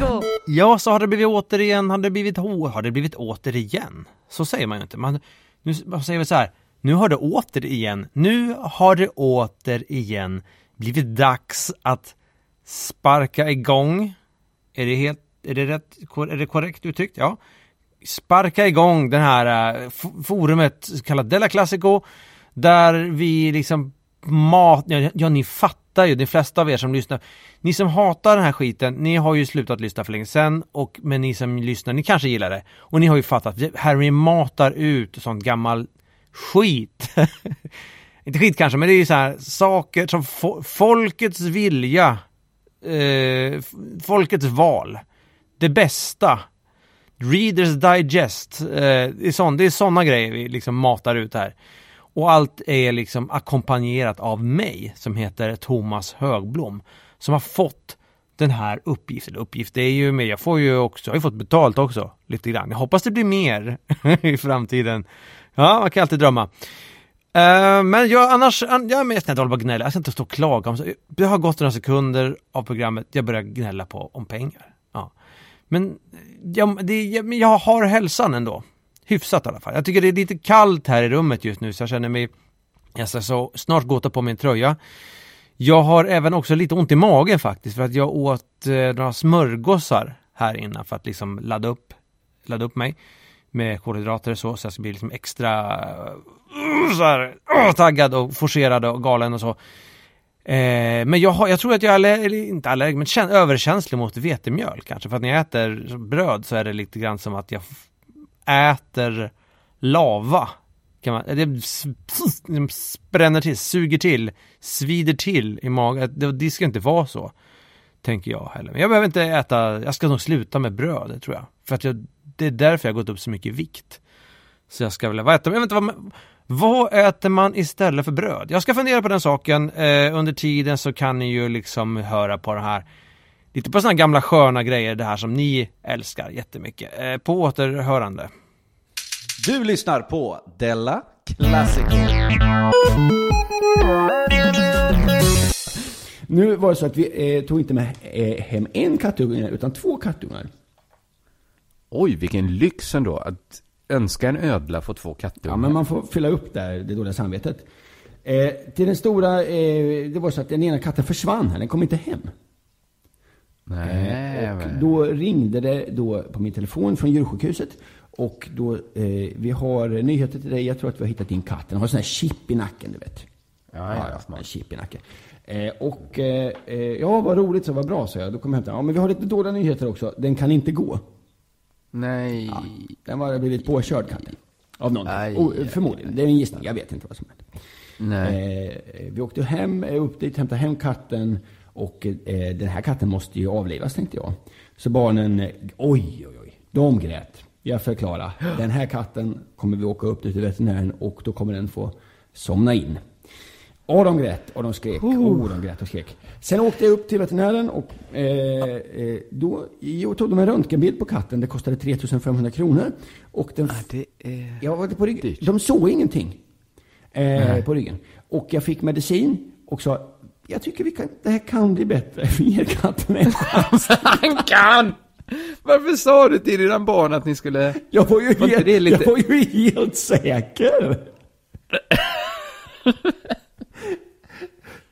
Della Ja, så har det blivit återigen, har det blivit, oh, har det blivit återigen? Så säger man ju inte. Man, nu man säger vi så här, nu har det återigen, nu har det återigen blivit dags att sparka igång. Är det helt, är det rätt, är det korrekt uttryckt? Ja. Sparka igång den här eh, forumet kallat Della Classico, där vi liksom mat, ja, ja ni fattar ju, de flesta av er som lyssnar, ni som hatar den här skiten, ni har ju slutat lyssna för länge sedan, och, men ni som lyssnar, ni kanske gillar det. Och ni har ju fattat, Harry matar ut sånt gammal skit. Inte skit kanske, men det är ju så här saker som fo folkets vilja, eh, folkets val, det bästa, Readers Digest, eh, det är sådana grejer vi liksom matar ut här. Och allt är liksom ackompanjerat av mig som heter Thomas Högblom som har fått den här uppgiften. Uppgift det är ju mer, jag får ju också, jag har ju fått betalt också lite grann. Jag hoppas det blir mer i framtiden. Ja, man kan alltid drömma. Uh, men jag annars, jag är mest snäll hålla på och gnälla, jag ska inte stå och klaga. Det har gått några sekunder av programmet, jag börjar gnälla på om pengar. Ja. Men jag, det, jag, jag har hälsan ändå hyfsat i alla fall. Jag tycker det är lite kallt här i rummet just nu så jag känner mig, jag ska så snart gå och ta på min tröja. Jag har även också lite ont i magen faktiskt för att jag åt eh, några smörgåsar här innan för att liksom ladda upp, ladda upp mig med kolhydrater och så, så jag ska bli liksom extra uh, så här, uh, taggad och forcerad och galen och så. Eh, men jag, har, jag tror att jag är eller inte allergisk, men känn, överkänslig mot vetemjöl kanske. För att när jag äter bröd så är det lite grann som att jag äter lava. Kan man, det bränner till, suger till, svider till i magen. Det, det ska inte vara så. Tänker jag heller. Men jag behöver inte äta, jag ska nog sluta med bröd, tror jag. För att jag, det är därför jag har gått upp så mycket i vikt. Så jag ska väl, vad äter, jag vet inte vad, vad äter man istället för bröd? Jag ska fundera på den saken. Eh, under tiden så kan ni ju liksom höra på det här lite på sådana gamla sköna grejer, det här som ni älskar jättemycket. Eh, på återhörande. Du lyssnar på Della Classic. Nu var det så att vi eh, tog inte med eh, hem en kattunge utan två kattungar. Oj, vilken lyx ändå. Att önska en ödla få två kattungar. Ja, men man får fylla upp där det dåliga samvetet. Eh, till den stora, eh, det var så att den ena katten försvann här, den kom inte hem. Nej, eh, och då ringde det då på min telefon från djursjukhuset. Och då, eh, vi har nyheter till dig. Jag tror att vi har hittat din katt. Den har sån här chip i nacken, du vet. Ja, ja, ja En chip i nacken. Eh, och, eh, eh, ja, vad roligt, så vad bra, sa jag. Då kom jag hem Ja, men vi har lite dåliga nyheter också. Den kan inte gå. Nej. Ja, den har blivit påkörd, katten. Av någon. Oh, förmodligen. Det är en gissning. Jag vet inte vad som hänt. Nej. Eh, vi åkte hem, upp dit, hämtade hem katten. Och eh, den här katten måste ju avlivas, tänkte jag. Så barnen, oj, oj, oj. De grät. Jag förklarar. Den här katten kommer vi åka upp till veterinären och då kommer den få somna in. Och de grät och de skrek. Oh, de grät och skrek. Sen åkte jag upp till veterinären och eh, eh då jag tog de en röntgenbild på katten. Det kostade 3500 kronor. Och den, ja, det är jag var på ryggen. De såg ingenting eh, på ryggen. Och jag fick medicin och sa, jag tycker vi kan, det här kan bli bättre. Ge katten en chans. Han kan! Varför sa du till dina barn att ni skulle... Jag var ju, var helt, lite... jag var ju helt säker.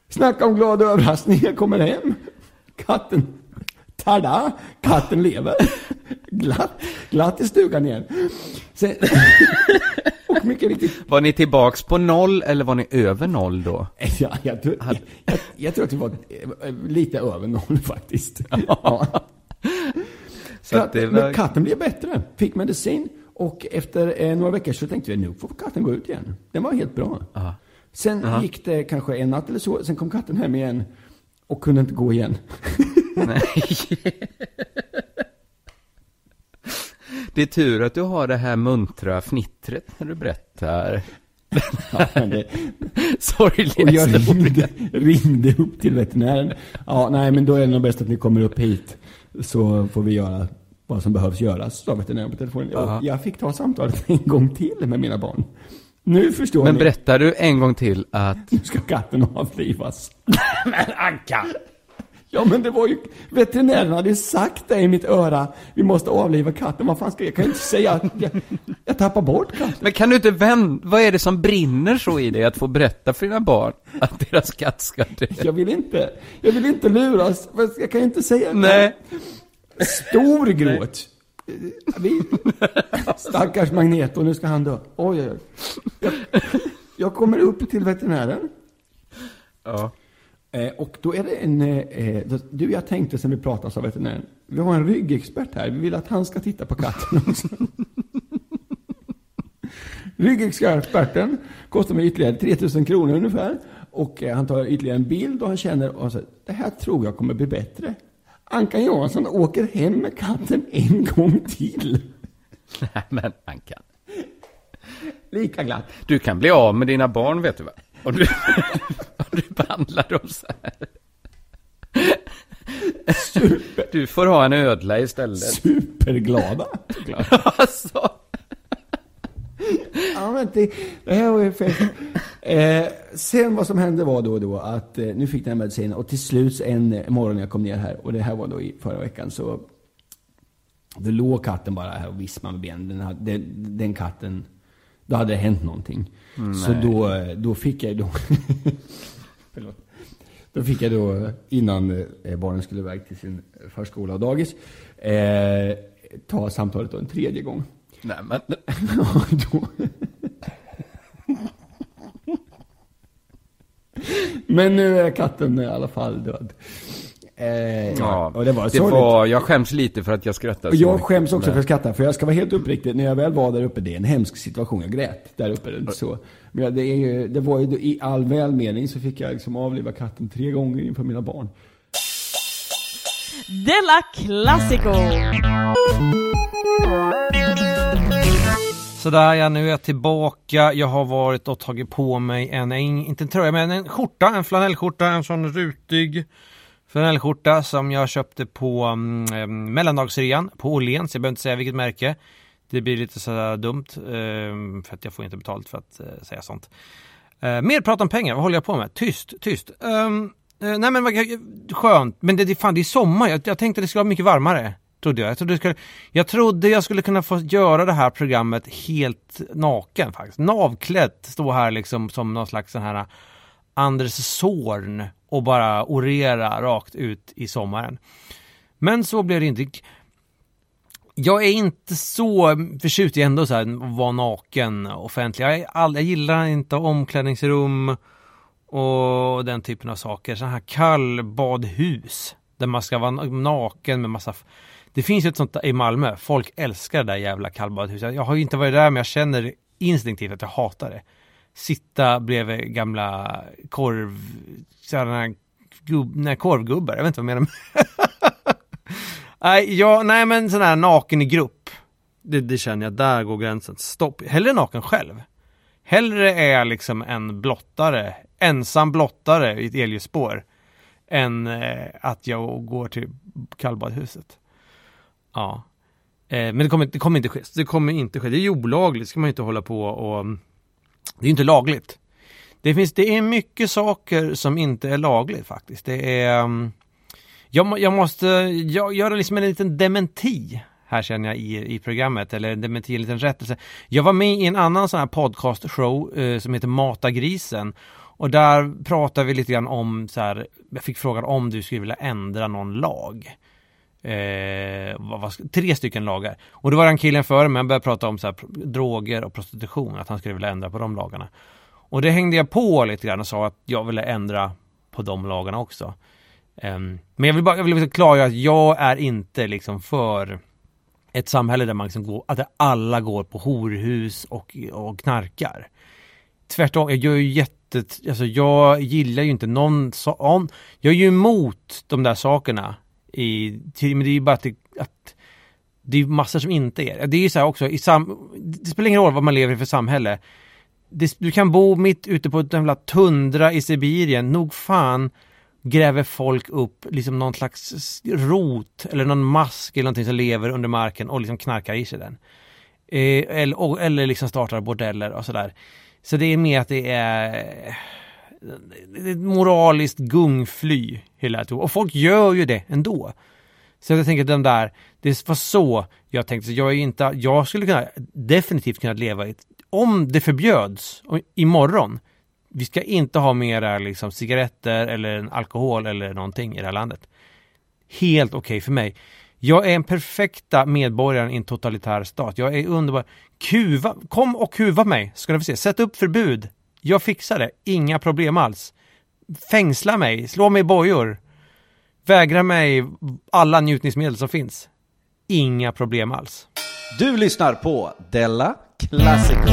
Snacka om glad överraskning. Jag kommer hem. Katten, tada, katten lever. Glatt, glatt i stugan igen. Sen, och mycket riktigt. Var ni tillbaks på noll eller var ni över noll då? Ja, jag, tror, jag, jag, jag tror att vi var lite över noll faktiskt. Ja. Katten, var... katten blev bättre, fick medicin och efter eh, några veckor så tänkte vi nu får katten gå ut igen. Den var helt bra. Aha. Sen Aha. gick det kanske en natt eller så, sen kom katten hem igen och kunde inte gå igen. Nej. Det är tur att du har det här muntra fnittret när du berättar Ja, men det, sorgliga och jag ringde, ringde upp till veterinären. Ja, nej, men då är det nog bäst att ni kommer upp hit. Så får vi göra vad som behövs göras, sa veterinären på telefonen. Och jag fick ta samtalet en gång till med mina barn. Nu förstår Men ni. berättar du en gång till att... Nu ska katten avlivas. men Anka! Ja men det var ju, veterinären hade ju sagt det i mitt öra. Vi måste avliva katten. Vad fan ska jag, jag kan ju inte säga att jag, jag tappar bort katten. Men kan du inte vända... Vad är det som brinner så i dig att få berätta för dina barn att deras katt ska dö? Jag vill inte, jag vill inte luras. Jag kan ju inte säga Nej. Stor gråt. Vi, stackars Magneto, nu ska han dö. Oj, oj, oj. Jag, jag kommer upp till veterinären. Ja. Eh, och då är det en, eh, då, du jag tänkte sen vi pratade sa veterinären, vi har en ryggexpert här, vi vill att han ska titta på katten också. Ryggexperten kostar mig ytterligare 3000 kronor ungefär. Och eh, han tar ytterligare en bild och han känner, och säger, det här tror jag kommer bli bättre. Ankan Johansson åker hem med katten en gång till. Nej, men Anka. Lika glatt. Du kan bli av med dina barn, vet du va? Du, behandlar dem så här. Du får ha en ödla istället. Superglada. Alltså. Ja, men det, det här var ju fett. Eh, sen vad som hände var då, då att eh, nu fick den här medicinen och till slut en morgon när jag kom ner här och det här var då i förra veckan så då låg katten bara här och vispade med benen. Den, hade, den, den katten, då hade det hänt någonting. Så då, eh, då fick jag då, förlåt. Då fick jag då, innan eh, barnen skulle iväg till sin förskola och dagis, eh, ta samtalet då en tredje gång. Nej, men. Då. Men nu är katten i alla fall död. Eh, Ja, och det var det var, jag skäms lite för att jag Och så jag mycket. skäms också för att skratta, för jag ska vara helt uppriktig, när jag väl var där uppe, det är en hemsk situation. Jag grät där uppe. Det så. Men det, är ju, det var ju, i all välmening så fick jag liksom avliva katten tre gånger inför mina barn. Della Classico! Sådär ja, nu är jag tillbaka. Jag har varit och tagit på mig en, en inte en tröja, men en skjorta, en flanellskjorta, en sån rutig flanellskjorta som jag köpte på um, mellandagsrean på Åhléns. Jag behöver inte säga vilket märke. Det blir lite sådär dumt, um, för att jag får inte betalt för att uh, säga sånt. Uh, mer prat om pengar, vad håller jag på med? Tyst, tyst. Um, uh, nej men vad skönt, men det, det, fan, det är sommar. Jag, jag tänkte det skulle vara mycket varmare. Trodde jag. Jag trodde, jag, skulle, jag trodde jag skulle kunna få göra det här programmet helt naken faktiskt. Navklätt, stå här liksom som någon slags sån här Anders Zorn och bara orera rakt ut i sommaren. Men så blev det inte. Jag är inte så förtjust i ändå så här att vara naken offentlig. Jag, all, jag gillar inte omklädningsrum och den typen av saker. Sådana här kallbadhus där man ska vara naken med massa... Det finns ju ett sånt i Malmö. Folk älskar det där jävla kallbadhuset. Jag har ju inte varit där men jag känner instinktivt att jag hatar det. Sitta bredvid gamla korv... Sådana här gubb, nej, korvgubbar. Jag vet inte vad jag menar. nej, ja, nej men sån här naken i grupp. Det, det känner jag, där går gränsen. Stopp. Hellre naken själv. Hellre är jag liksom en blottare, ensam blottare i ett elljusspår, än eh, att jag går till kallbadhuset. Ja. Eh, men det kommer, det kommer inte ske. Det kommer inte ske. Det är ju olagligt, ska man ju inte hålla på och... Det är ju inte lagligt. Det finns, det är mycket saker som inte är lagligt faktiskt. Det är... Mm, jag, jag måste jag, göra liksom en liten dementi här känner jag i, i programmet, eller dementi, en liten rättelse. Jag var med i en annan sån här podcastshow eh, som heter Mata grisen. Och där pratade vi lite grann om så här, jag fick frågan om du skulle vilja ändra någon lag. Eh, vad, vad, tre stycken lagar. Och då var den killen före mig, han började prata om så här, droger och prostitution, att han skulle vilja ändra på de lagarna. Och det hängde jag på lite grann och sa att jag ville ändra på de lagarna också. Um, men jag vill bara jag vill klargöra att jag är inte liksom för ett samhälle där man liksom går, att alla går på horhus och, och knarkar. Tvärtom, jag gör ju jätte, alltså jag gillar ju inte någon, sån. jag är ju emot de där sakerna i, till, men det är ju bara att det, att det är massor som inte är det. Det är ju så här också, i sam, det spelar ingen roll vad man lever i för samhälle. Det, du kan bo mitt ute på ett jävla tundra i Sibirien, nog fan gräver folk upp liksom någon slags rot eller någon mask eller någonting som lever under marken och liksom knarkar i sig den. Eh, eller, och, eller liksom startar bordeller och sådär. Så det är mer att det är eh, ett moraliskt gungfly hela tiden. Och folk gör ju det ändå. Så jag tänker att den där, det var så jag tänkte, så jag är inte, jag skulle kunna definitivt kunna leva i ett, om det förbjöds och imorgon, vi ska inte ha mera eh, liksom cigaretter eller alkohol eller någonting i det här landet. Helt okej okay för mig. Jag är en perfekta medborgare i en totalitär stat. Jag är underbar. Kuva, kom och kuva mig, ska du få se. Sätt upp förbud. Jag fixar det, inga problem alls. Fängsla mig, slå mig i bojor. Vägra mig alla njutningsmedel som finns. Inga problem alls. Du lyssnar på Della Classico.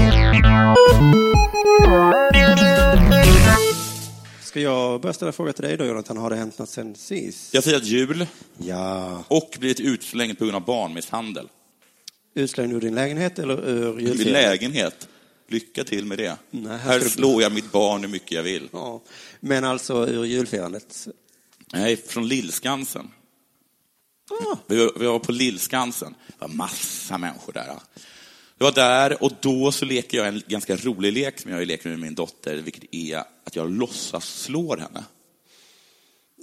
Ska jag börja ställa fråga till dig då, Jonathan? Har det hänt något sen sist? Jag har firat jul Ja. och blivit utslängd på grund av barnmisshandel. Utslängd ur din lägenhet eller ur Min julfirandet? lägenhet. Lycka till med det. Nej, här här ska du- slår jag mitt barn hur mycket jag vill. Ja. Men alltså ur julfirandet? Nej, från Lillskansen. Ah. Vi, var, vi var på Lillskansen. Det var massa människor där. Jag var där och då så leker jag en ganska rolig lek som jag leker med min dotter, vilket är att jag låtsas slår henne.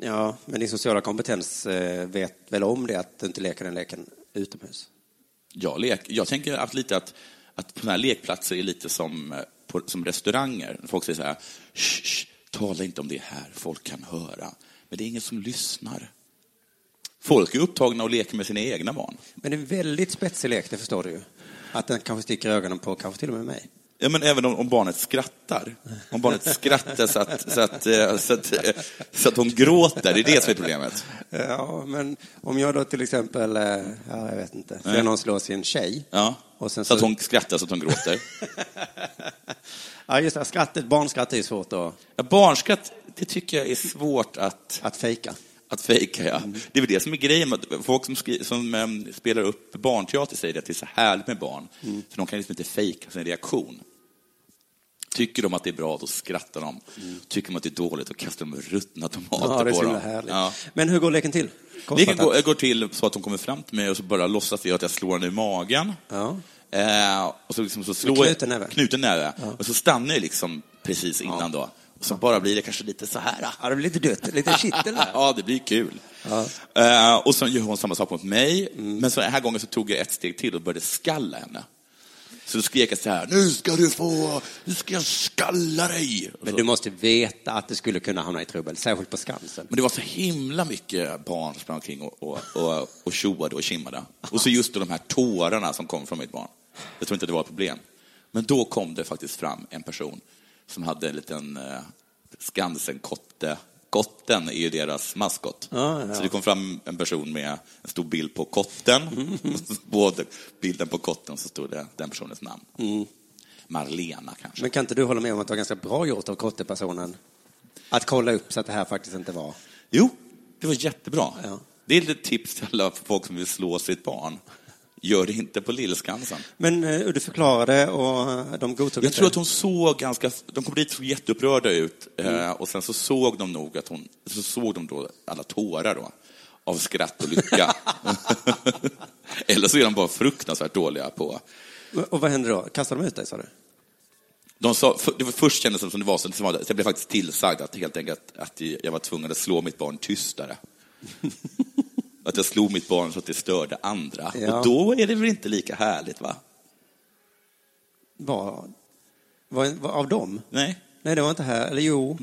Ja, men din sociala kompetens eh, vet väl om det, att du inte leker den leken utomhus? Jag, lek, jag tänker att lite att, att på såna här lekplatser är lite som, eh, på, som restauranger. Folk säger så här, "Shh, shh, tala inte om det här, folk kan höra. Men det är ingen som lyssnar. Folk är upptagna och leker med sina egna barn. Men det är en väldigt spetsig lek, det förstår du ju. Att den kanske sticker ögonen på kanske till och med mig. Ja, men även om, om barnet skrattar. Om barnet skrattar så att, så, att, eh, så, att, eh, så att hon gråter, det är det som är problemet. Ja, men om jag då till exempel, eh, ja, jag vet inte, ser någon slå sin tjej. Ja. Och sen så att hon skrattar så att hon gråter. Ja, just det, skrattet, barnskratt är ju svårt att, Ja, barnskratt, det tycker jag är svårt att, att fejka. Att fejka. Ja. Det är väl det som är grejen folk som, skri- som em, spelar upp barnteater säger att det är så härligt med barn, för de kan liksom inte fejka sin reaktion. Tycker de att det är bra, då skrattar de. Tycker de att det är dåligt, då kastar de ruttna tomater Ja, på så dem. Ja. Men hur går leken till? Leken går, går till så att hon kommer fram till mig och så bara låtsas jag att jag slår henne i magen. Ja. Eh, och så, liksom så slår Med knuten näve? Knuten näve. Och så stannar jag liksom precis innan då. Så bara blir det kanske lite så här. Ja, det blir lite dött, lite kittel där. ja, det blir kul. Eh, och så gör hon samma sak mot mig. Mm. Men så den här gången så tog jag ett steg till och började skalla henne. Så då skrek jag så här, nu ska du få, nu ska jag skalla dig. Men du måste veta att du skulle kunna hamna i trubbel, särskilt på Skansen. Men det var så himla mycket barn som sprang omkring och, och, och, och tjoade och kimmade. Och så just då de här tårarna som kom från mitt barn. Jag tror inte det var ett problem. Men då kom det faktiskt fram en person som hade en liten eh, Skansen-kotte. Kotten är ju deras maskot. Ja, ja. Så det kom fram en person med en stor bild på kotten. Både bilden på kotten så stod det den personens namn. Marlena kanske. Men kan inte du hålla med om att det var ganska bra gjort av kottepersonen? Att kolla upp så att det här faktiskt inte var... Jo, det var jättebra. Ja. Det är ett tips till alla folk som vill slå sitt barn. Gör det inte på Lillskansen. Men eh, du förklarade och eh, de godtog Jag inte. tror att hon såg ganska, de kom dit och såg jätteupprörda ut eh, och sen så såg de nog att hon, så såg de då alla tårar då av skratt och lycka. Eller så är de bara fruktansvärt dåliga på Och vad hände då? Kastade de ut dig, sa du? de sa, för, det var först kändes det som det var så, det var- jag blev faktiskt tillsagd att helt enkelt att jag var tvungen att slå mitt barn tystare. att jag slog mitt barn så att det störde andra. Ja. Och då är det väl inte lika härligt, va? Vad? Vad, vad, av dem? Nej. Nej, det var inte här. Eller jo.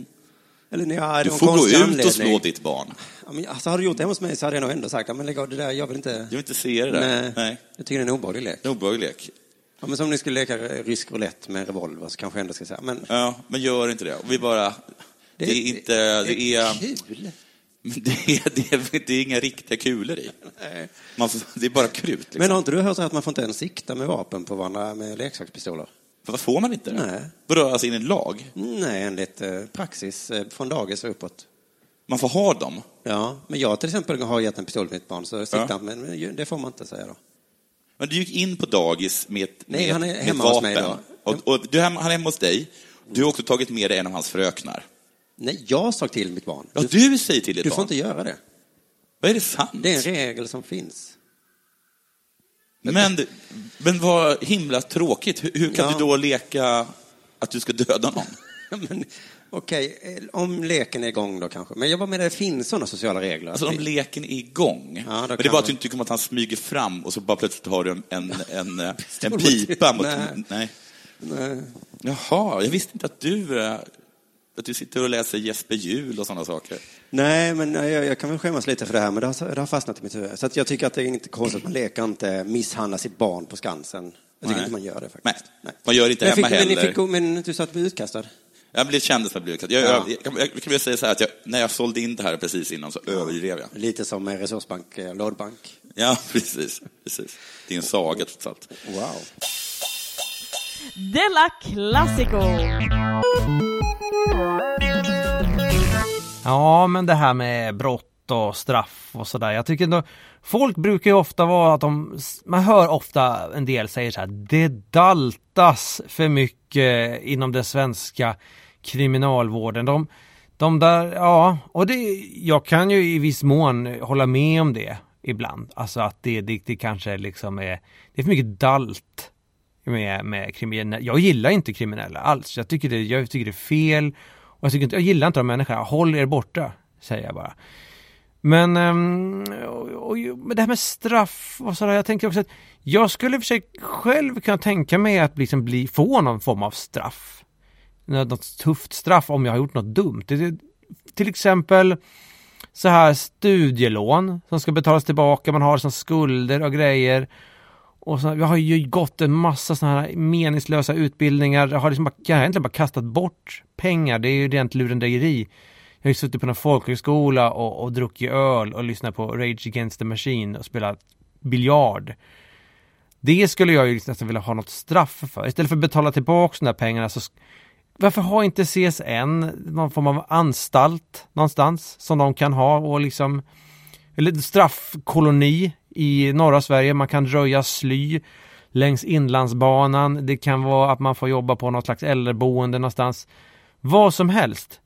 Eller nej, det Du var får gå ut anledning. och slå ditt barn. Ja, men, alltså, hade du gjort det hos mig så hade jag nog ändå sagt, men lägg av det där, jag vill inte... Jag vill inte se det där. Nej. Nej. Jag tycker det är en obehaglig lek. Det är en obehaglig lek. Ja, men som om ni skulle leka rysk roulette med revolver så kanske jag ändå ska säga, men... Ja, men gör inte det. Vi bara... Det, är inte... Det är, kul. det, är, det, är, det är inga riktiga kulor i. Man, får- det är bara krut. Liksom. Men har inte du hört att man får inte ens sikta med vapen på varandra med leksakspistoler? Vad får man inte? Nej. Vadå, alltså in i en lag? Nej, enligt eh, praxis eh, från dagis och uppåt. Man får ha dem. Ja, men jag till exempel har gett en pistol till mitt barn, så sitter Ja. men det får man inte säga då. Men du gick in på dagis med, ett- Nej, med, han är hemma hos mig vapen. Och, och du, han är hemma hos dig. Du har också tagit med dig en av hans fröknar. Nej, jag sa till mitt barn. Ja, du säger till ditt du barn. får inte göra det. Vad är det sant? Det är en regel som finns. Men, men vad himla tråkigt. Hur, hur kan Ja. du då leka att du ska döda någon? Okej, eh, om leken är igång då kanske. Men jag bara menar, det finns sådana sociala regler. Alltså om Att leken är igång. Ja, men det är bara att man- du inte tycker om att han smyger fram och så bara plötsligt har du en, en, en, en pipa mot... Nej. Nej. Nej. Jaha, jag visste inte att du, eh, att du sitter och läser Jesper Juhl och sådana saker. Nej, men jag, jag kan väl skämmas lite för det här, men det har, det har fastnat i mitt huvud. Så att jag tycker att det är inte konstigt att man leker inte misshandla sitt barn på Skansen. Jag tycker Nej. inte man gör det faktiskt. Nej, man gör det inte men hemma fick, Men, heller. ni fick, men du sa att du blev utkastad? Jag blev kändis för att bli utkastad. Jag, Ja. jag, jag, kan väl säga så här att jag, när jag sålde in det här precis innan så överdrev jag. Lite som Resursbank, eh, Lådbank. Ja, precis, precis. Det är en saga trots allt. Wow. Della Classico! Ja, men det här med brott och straff och sådär. Jag tycker ändå, folk brukar ju ofta vara att de, man hör ofta en del säger så här, det daltas för mycket inom den svenska kriminalvården. De, de där, ja, och det, jag kan ju i viss mån hålla med om det ibland. Alltså att det, det, det kanske liksom är, det är för mycket dalt med, med kriminella. Jag gillar inte kriminella alls. Jag tycker det, jag tycker det är fel. Och jag, tycker inte, jag gillar inte de människorna. Håll er borta, säger jag bara. Men, um, och, och, men det här med straff och sådär, jag tänker också att jag skulle i och för sig själv kunna tänka mig att liksom bli, få någon form av straff. Något tufft straff om jag har gjort något dumt. Det, till exempel så här studielån som ska betalas tillbaka, man har som skulder och grejer. Och så, jag har ju gått en massa sådana här meningslösa utbildningar. Jag har liksom bara, jag har egentligen bara kastat bort pengar. Det är ju rent lurendrejeri. Jag har ju suttit på någon folkhögskola och, och druckit öl och lyssnat på Rage Against the Machine och spelat biljard. Det skulle jag ju liksom nästan vilja ha något straff för. Istället för att betala tillbaka de där pengarna så varför har inte CSN någon form av anstalt någonstans som de kan ha och liksom eller straffkoloni i norra Sverige. Man kan röja sly längs inlandsbanan. Det kan vara att man får jobba på något slags äldreboende någonstans. Vad som helst.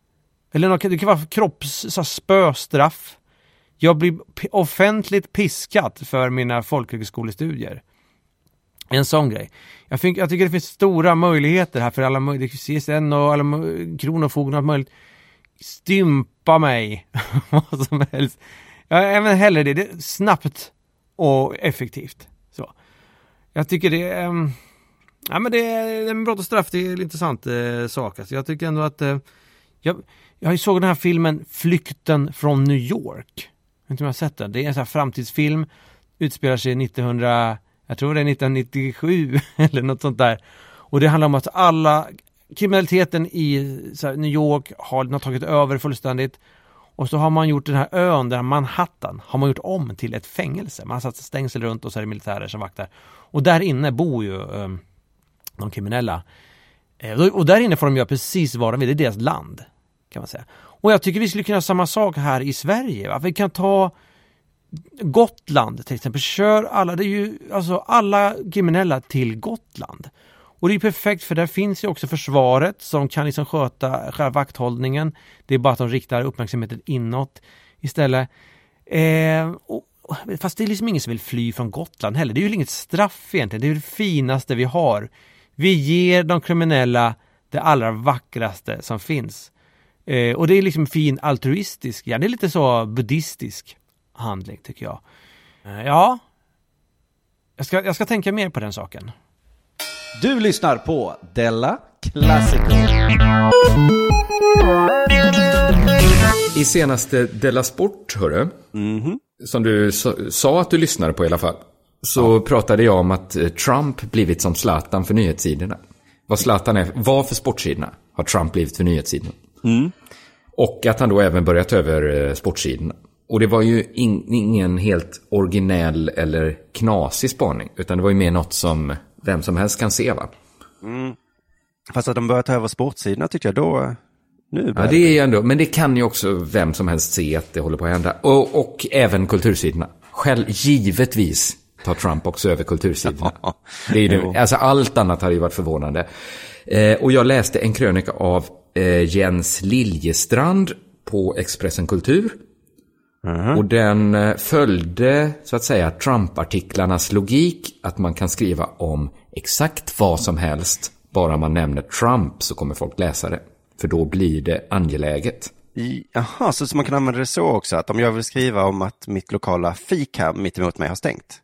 Eller något, det kan vara kropps, så spöstraff. Jag blir offentligt piskat för mina folkhögskolestudier. En sån grej. Jag, fick, jag tycker det finns stora möjligheter här för alla möjligheter. CSN och alla mö- kronofogden och allt möjligt. Stympa mig. Vad som helst. Jag även hellre det. det är snabbt och effektivt. Så. Jag tycker det är... ehm, ja men det är, det brott och straff, det är en intressant eh, sak. Alltså, jag tycker ändå att... Eh, jag, jag såg den här filmen Flykten från New York. Jag vet inte om jag har sett den. Det är en sån här framtidsfilm. Utspelar sig 1900... Jag tror det är 1997 eller något sånt där. Och det handlar om att alla kriminaliteten i så här, New York har, har tagit över fullständigt. Och så har man gjort den här ön, där Manhattan, har man gjort om till ett fängelse. Man har satt stängsel runt och så är det militärer som vaktar. Och där inne bor ju eh, de kriminella. Eh, och där inne får de göra precis vad de vill, det är deras land. Kan man säga. Och jag tycker vi skulle kunna göra samma sak här i Sverige. Va? Vi kan ta Gotland till exempel. Kör alla, det är ju alltså alla kriminella till Gotland. Och det är perfekt för där finns ju också försvaret som kan liksom sköta själva vakthållningen. Det är bara att de riktar uppmärksamheten inåt istället. Eh, och, fast det är liksom ingen som vill fly från Gotland heller. Det är ju inget straff egentligen. Det är det finaste vi har. Vi ger de kriminella det allra vackraste som finns. Eh, och det är liksom fin altruistisk, ja det är lite så buddhistisk handling tycker jag. Eh, ja, jag ska, jag ska tänka mer på den saken. Du lyssnar på Della Classico. I senaste Della Sport, hörru, som du sa, att du lyssnade på i alla fall, så pratade jag om att eh, Trump blivit som Zlatan för nyhetssidorna. Vad Zlatan är, var för sportsidorna har Trump blivit för nyhetssidorna. Och att han då även börjat över eh, sportsidorna. Och det var ju in, ingen helt originell eller knasig spaning, utan det var ju mer något som vem som helst kan se va? Fast att de börjar ta över sportsidorna tyckte jag då, Nu Ja, det är ju ändå, men det kan ju också vem som helst se att det håller på att hända. Och, och även kultursidorna. Själv, givetvis tar Trump också över kultursidorna. Det är det, alltså allt annat hade ju varit förvånande. Eh, och jag läste en krönika av eh, Jens Liljestrand på Expressen Kultur. Och den eh, följde, så att säga, Trump-artiklarnas logik. Att man kan skriva om exakt vad som helst. Bara man nämner Trump så kommer folk läsa det. För då blir det angeläget. Jaha, så, så man kan använda det så också, att om jag vill skriva om att mitt lokala fik här mitt emot mig har stängt.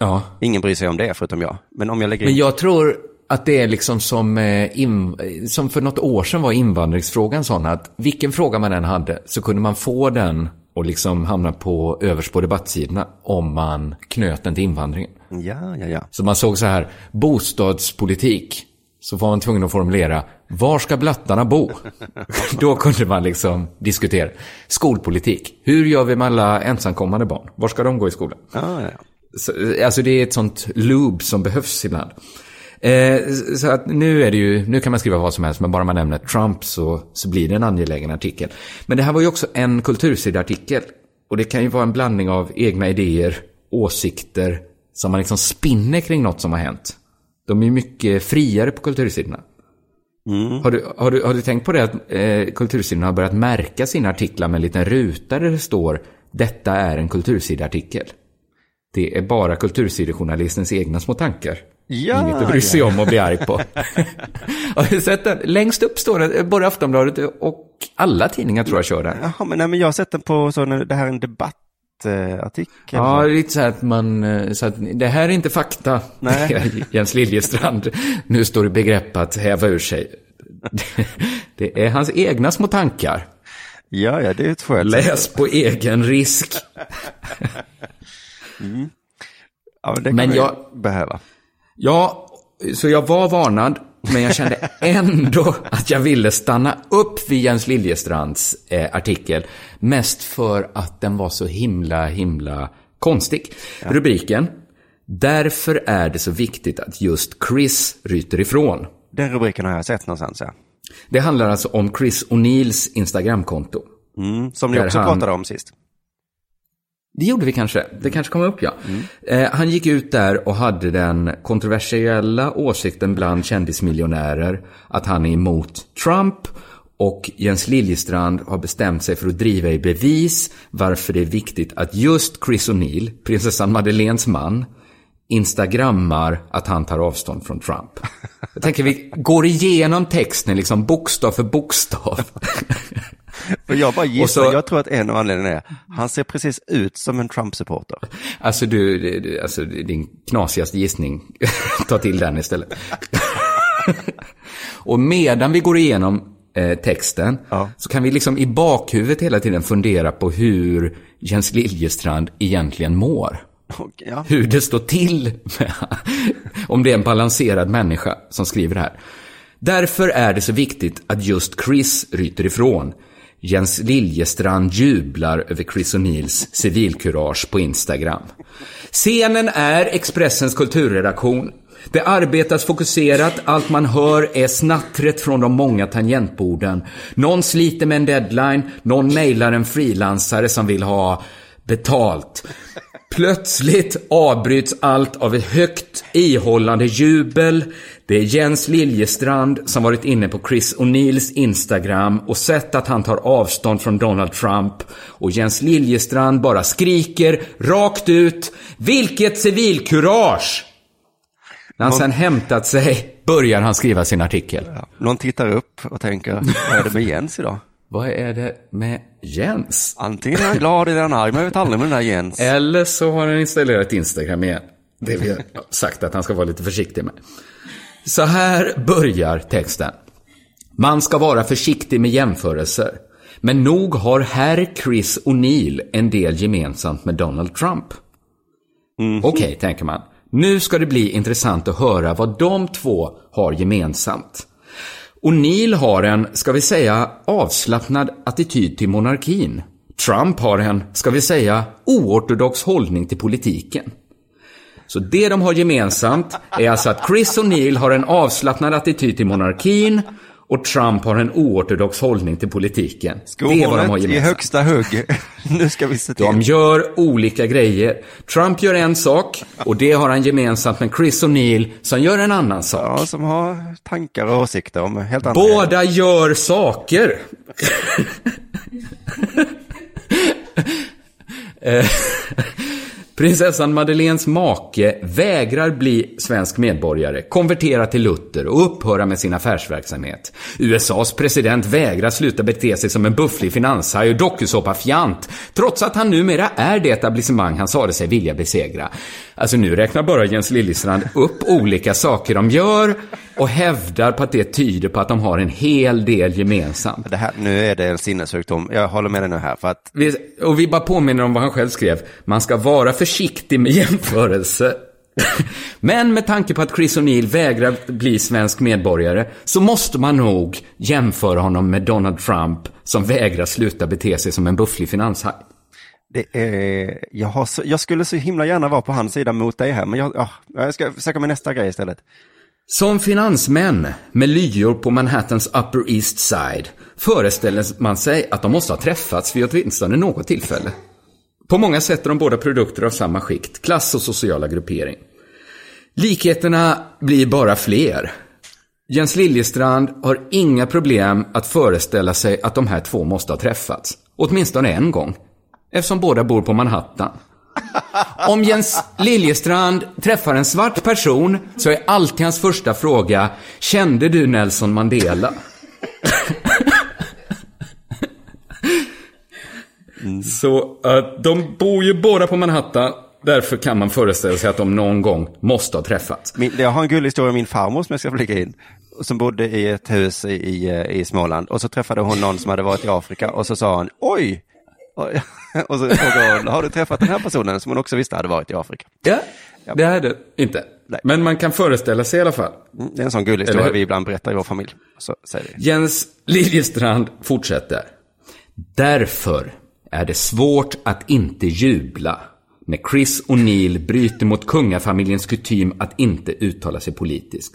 Ja. Ingen bryr sig om det förutom jag. Men om jag lägger in... Men jag tror att det är liksom som, eh, in, som för något år sedan var invandringsfrågan sån att vilken fråga man än hade så kunde man få den och liksom hamna på överst på debattsidorna om man knöt den till invandringen. Ja, ja, ja. Så man såg så här, bostadspolitik. Så var man tvungen att formulera, var ska blattarna bo? Då kunde man liksom diskutera. Skolpolitik, hur gör vi med alla ensamkommande barn? Var ska de gå i skolan? Ja, ja, ja. Så, alltså det är ett sånt loop som behövs ibland. Eh, så att nu är det ju, nu kan man skriva vad som helst, men bara man nämner Trump så, så blir det en angelägen artikel. Men det här var ju också en kultursidartikel. Och det kan ju vara en blandning av egna idéer, åsikter, som man liksom spinner kring något som har hänt. De är ju mycket friare på kultursidorna. Har, du, har, du, har du tänkt på det att eh, kultursidorna har börjat märka sina artiklar med en liten ruta där det står Detta är en kultursidartikel. Det är bara kultursidejournalistens egna små tankar. Ja, Inget att bry sig om och bli arg på. Har du sett den? Längst upp står det, både Aftonbladet och alla tidningar tror jag kör den. Jaha, men, nej, men jag har sett den på så det här är en debattartikel. Ja, det är lite så här att man, eh, så att det här är inte fakta. Nej. Jens Liljestrand nu står i begrepp att häva ur sig. Det är hans egna små tankar. ja, ja, det är ett skönt Läs på egen risk. Ja, men det kan Men jag- behöva. Ja, så jag var varnad, men jag kände ändå att jag ville stanna upp vid Jens Liljestrands eh, artikel. Mest för att den var så himla, himla konstig. Rubriken. Därför är det så viktigt att just Chris ryter ifrån. Den rubriken har jag sett någonstans, ja. Det handlar alltså om Chris O'Neills Instagramkonto. Mm, som ni också han- pratade om sist. Det gjorde vi kanske. Det kanske kom upp, ja. Eh, han gick ut där och hade den kontroversiella åsikten bland kändismiljonärer att han är emot Trump och Jens Liljestrand har bestämt sig för att driva i bevis varför det är viktigt att just Chris O'Neill, prinsessan Madeleines man, instagrammar att han tar avstånd från Trump. Jag tänker vi går igenom texten liksom bokstav för bokstav. Och jag bara gissar, så- jag tror att en av anledningarna är, han ser precis ut som en Trump-supporter. Alltså du, du- alltså din knasigaste gissning, ta till den istället. och medan vi går igenom eh, texten Ja. så kan vi liksom i bakhuvudet hela tiden fundera på hur Jens Liljestrand egentligen mår. Och, ja. Hur det står till med, om det är en balanserad människa som skriver det här. Därför är det så viktigt att just Chris ryter ifrån. Jens Liljestrand jublar över Chris O'Neills civilkurage på Instagram. Scenen är Expressens kulturredaktion. Det arbetas fokuserat, allt man hör är snattret från de många tangentborden. Någon sliter med en deadline, någon mejlar en frilansare som vill ha betalt. Plötsligt avbryts allt av ett högt ihållande jubel. Det är Jens Liljestrand som varit inne på Chris O'Neills Instagram och sett att han tar avstånd från Donald Trump. Och Jens Liljestrand bara skriker rakt ut Vilket civilkurage! När han sen hämtat sig börjar han skriva sin artikel. Någon tittar upp och tänker, vad är det med Jens idag? Vad är det med Jens? Antingen är han glad eller han arg, men jag vet aldrig med den där Jens. Eller så har han installerat Instagram igen. Det vi har sagt att han ska vara lite försiktig med. Så här börjar texten. Man ska vara försiktig med jämförelser. Men nog har herr Chris O'Neill en del gemensamt med Donald Trump. Okej, tänker man. Nu ska det bli intressant att höra vad de två har gemensamt. O'Neill har en, ska vi säga, avslappnad attityd till monarkin. Trump har en, ska vi säga, oortodox hållning till politiken. Så det de har gemensamt är alltså att Chris O'Neill har en avslappnad attityd till monarkin Och Trump har en oortodox hållning till politiken. Det är vad de har Skohornet i gemensamt. högsta hugg. nu ska vi se till. De gör olika grejer. Trump gör en sak och det har han gemensamt med Chris O'Neill som gör en annan sak. Ja, som har tankar och åsikter om helt andra grejer. Båda gör saker. Prinsessan Madeleines make vägrar bli svensk medborgare, konvertera till Luther och upphöra med sin affärsverksamhet. USAs president vägrar sluta bete sig som en bufflig finanshaj och dokusåpafjant, trots att han numera är det etablissemang han sade sig vilja besegra. Alltså nu räknar bara Jens Liljestrand upp olika saker de gör och hävdar på att det tyder på att de har en hel del gemensamt. Det här, nu är det en sinnessjukdom. Jag håller med dig nu här. För att Vi, och vi bara påminner om vad han själv skrev. Man ska vara försiktig med jämförelse. Men med tanke på att Chris O'Neill vägrar bli svensk medborgare så måste man nog jämföra honom med Donald Trump som vägrar sluta bete sig som en bufflig finanshaj. är, jag, så, jag skulle så himla gärna vara på hans sida mot dig här, men jag, ja, jag ska försöka med nästa grej istället. Som finansmän med lyor på Manhattans Upper East Side föreställer man sig att de måste ha träffats vid åtminstone något tillfälle. På många sätt är de båda produkter av samma skikt, klass och sociala gruppering. Likheterna blir bara fler. Jens Liljestrand har inga problem att föreställa sig att de här två måste ha träffats. Åtminstone en gång. Eftersom båda bor på Manhattan. Om Jens Liljestrand träffar en svart person så är alltid hans första fråga Kände du Nelson Mandela? Så uh, de bor ju båda på Manhattan. Därför kan man föreställa sig att de någon gång måste ha träffats. Min, jag har en gullig historia om min farmor som jag ska flika in. Som bodde i ett hus i, i, i Småland. Och så träffade hon någon som hade varit i Afrika och så sa hon oj. Och så frågade hon, har du träffat den här personen som hon också visste hade varit i Afrika? Ja, det är det inte. Nej. Men man kan föreställa sig i alla fall. Mm, Det är en sån gullig historia vi ibland berättar i vår familj. Så säger vi. Jens Liljestrand fortsätter. Därför är det svårt att inte jubla när Chris O'Neill bryter mot kungafamiljens kutym att inte uttala sig politiskt.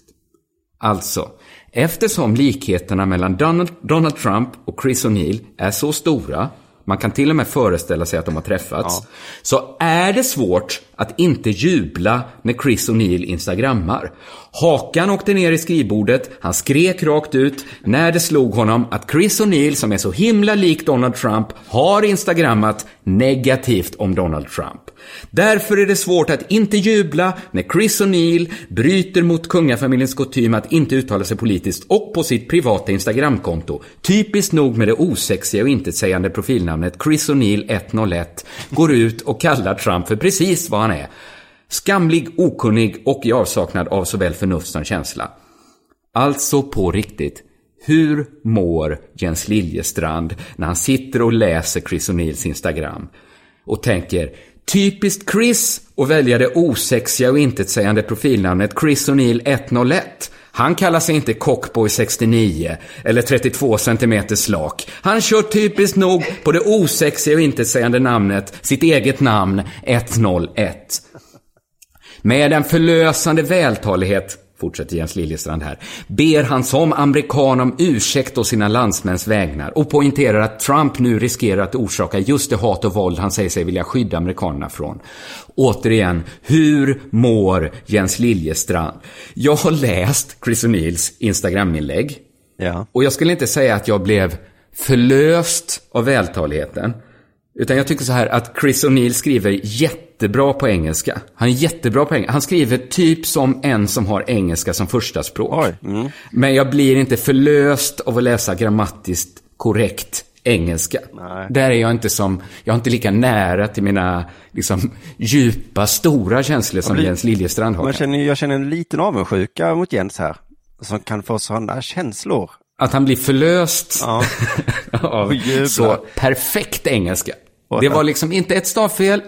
Alltså, eftersom likheterna mellan Donald, Donald Trump och Chris O'Neill är så stora, man kan till och med föreställa sig att de har träffats, så är det svårt att inte jubla när Chris O'Neill instagrammar. Hakan åkte ner i skrivbordet, han skrek rakt ut när det slog honom att Chris O'Neill, som är så himla lik Donald Trump, har instagrammat negativt om Donald Trump. Därför är det svårt att inte jubla när Chris O'Neill bryter mot kungafamiljens kutym att inte uttala sig politiskt och på sitt privata Instagramkonto, typiskt nog med det osexiga och intetsägande profilnamnet Chris O'Neill 101, går ut och kallar Trump för precis vad han är. Skamlig, okunnig och i avsaknad av såväl förnuft som känsla. Alltså på riktigt. Hur mår Jens Liljestrand när han sitter och läser Chris O'Neills Instagram? Och tänker, typiskt Chris att välja det osexiga och intetsägande profilnamnet Chris O'Neill 101. Han kallar sig inte Cockboy 69 eller 32 cm slak. Han kör typiskt nog på det osexiga och intetsägande namnet, sitt eget namn, 101. Med en förlösande vältalighet, fortsätter Jens Liljestrand här, ber han som amerikan om ursäkt å sina landsmäns vägnar och poängterar att Trump nu riskerar att orsaka just det hat och våld han säger sig vilja skydda amerikanerna från. Återigen, hur mår Jens Liljestrand? Jag har läst Chris O'Neills Instagram-inlägg Ja. och jag skulle inte säga att jag blev förlöst av vältaligheten. Utan jag tycker så här att Chris O'Neill skriver jättebra på engelska. Han är jättebra på engelska. Han skriver typ som en som har engelska som första språk. Oj, mm. Men jag blir inte förlöst av att läsa grammatiskt korrekt engelska. Nej. Där är jag inte som, jag har inte lika nära till mina liksom, djupa, stora känslor som blir- Jens Liljestrand har. Man känner, jag känner en liten avundsjuka mot Jens här. Som kan få sådana känslor. Att han blir förlöst Ja. av så perfekt engelska. Det var liksom inte ett stavfel.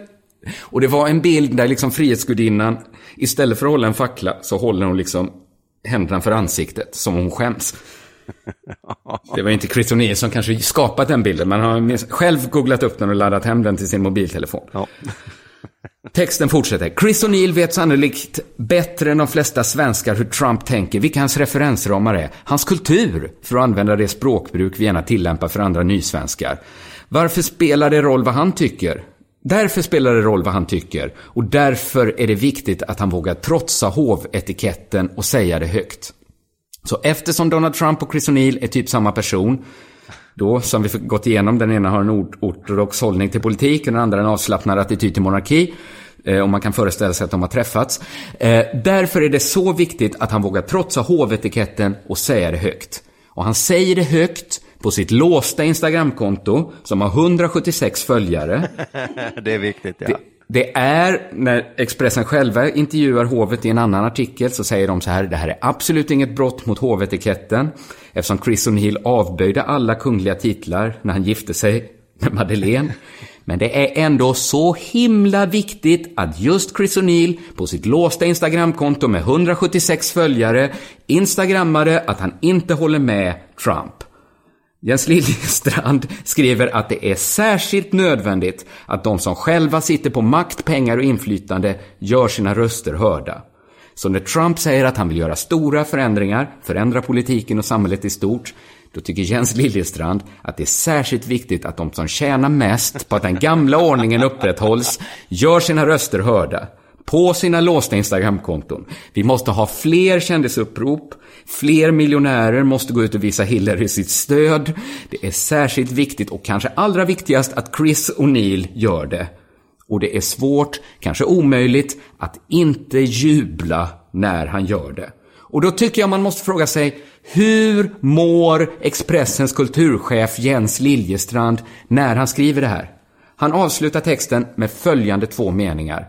Och det var en bild där liksom Frihetsgudinnan, istället för att hålla en fackla, så håller hon liksom händerna för ansiktet, som hon skäms. Det var inte Chris O'Neill som kanske skapat den bilden, men han har själv googlat upp den och laddat hem den till sin mobiltelefon. Ja. Texten fortsätter. Chris O'Neill vet sannolikt bättre än de flesta svenskar hur Trump tänker, vilka hans referensramar är. Hans kultur, för att använda det språkbruk vi gärna tillämpar för andra nysvenskar. Varför spelar det roll vad han tycker? Därför spelar det roll vad han tycker. Och därför är det viktigt att han vågar trotsa hovetiketten och säga det högt. Så eftersom Donald Trump och Chris O'Neill är typ samma person, då, som vi gått igenom, den ena har en ortodox hållning till politik och den andra en avslappnad attityd till monarki. Eh, om man kan föreställa sig att de har träffats. Eh, därför är det så viktigt att han vågar trotsa hovetiketten och säga det högt. Och han säger det högt på sitt låsta Instagramkonto som har 176 följare. Det är viktigt, ja. Det, det är, när Expressen själva intervjuar hovet i en annan artikel så säger de så här, det här är absolut inget brott mot hovetiketten eftersom Chris O'Neill avböjde alla kungliga titlar när han gifte sig med Madeleine. Men det är ändå så himla viktigt att just Chris O'Neill på sitt låsta Instagramkonto med 176 följare instagrammade att han inte håller med Trump. Jens Liljestrand skriver att det är särskilt nödvändigt att de som själva sitter på makt, pengar och inflytande gör sina röster hörda. Så när Trump säger att han vill göra stora förändringar, förändra politiken och samhället i stort, då tycker Jens Liljestrand att det är särskilt viktigt att de som tjänar mest på att den gamla ordningen upprätthålls gör sina röster hörda på sina låsta Instagramkonton. Vi måste ha fler kändisupprop. Fler miljonärer måste gå ut och visa Hillary sitt stöd. Det är särskilt viktigt och kanske allra viktigast att Chris O'Neill gör det. Och det är svårt, kanske omöjligt, att inte jubla när han gör det. Och då tycker jag man måste fråga sig, hur mår Expressens kulturchef Jens Liljestrand när han skriver det här? Han avslutar texten med följande två meningar.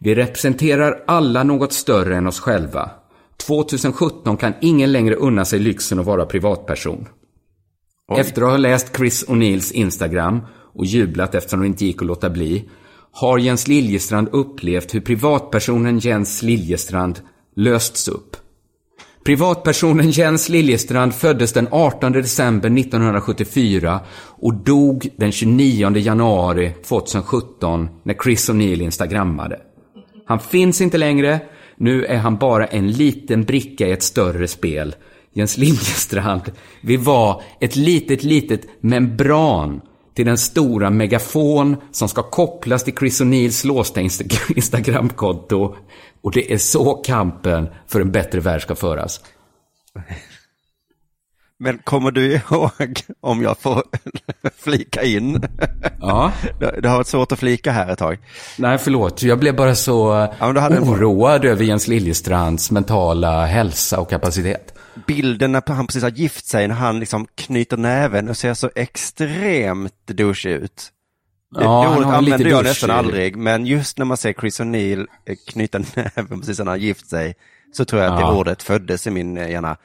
Vi representerar alla något större än oss själva. 2017 kan ingen längre unna sig lyxen att vara privatperson. Efter att ha läst Chris O'Neills Instagram och jublat eftersom det inte gick att låta bli, har Jens Liljestrand upplevt hur privatpersonen Jens Liljestrand lösts upp. Privatpersonen Jens Liljestrand föddes den 18 december 1974 och dog den 29 januari 2017 när Chris O'Neill instagrammade. Han finns inte längre, nu är han bara en liten bricka i ett större spel. Jens Liljestrand, vi var ett litet, litet membran till den stora megafon som ska kopplas till Chris O'Neills låsta Instagramkonto. Och det är så kampen för en bättre värld ska föras. Men kommer du ihåg, om jag får flika in? Ja. Det det har varit svårt att flika här ett tag. Nej, förlåt. Jag blev bara så Ja, oroad över Jens Liljestrands mentala hälsa och kapacitet. Bilden när han precis har gift sig, när han liksom knyter näven och ser så extremt douche ut. Ja, det ordet använder jag nästan aldrig, men just när man ser Chris O'Neill eh, knyta näven precis när han har gift sig, så tror jag att Ja. det ordet föddes i min eh, hjärna.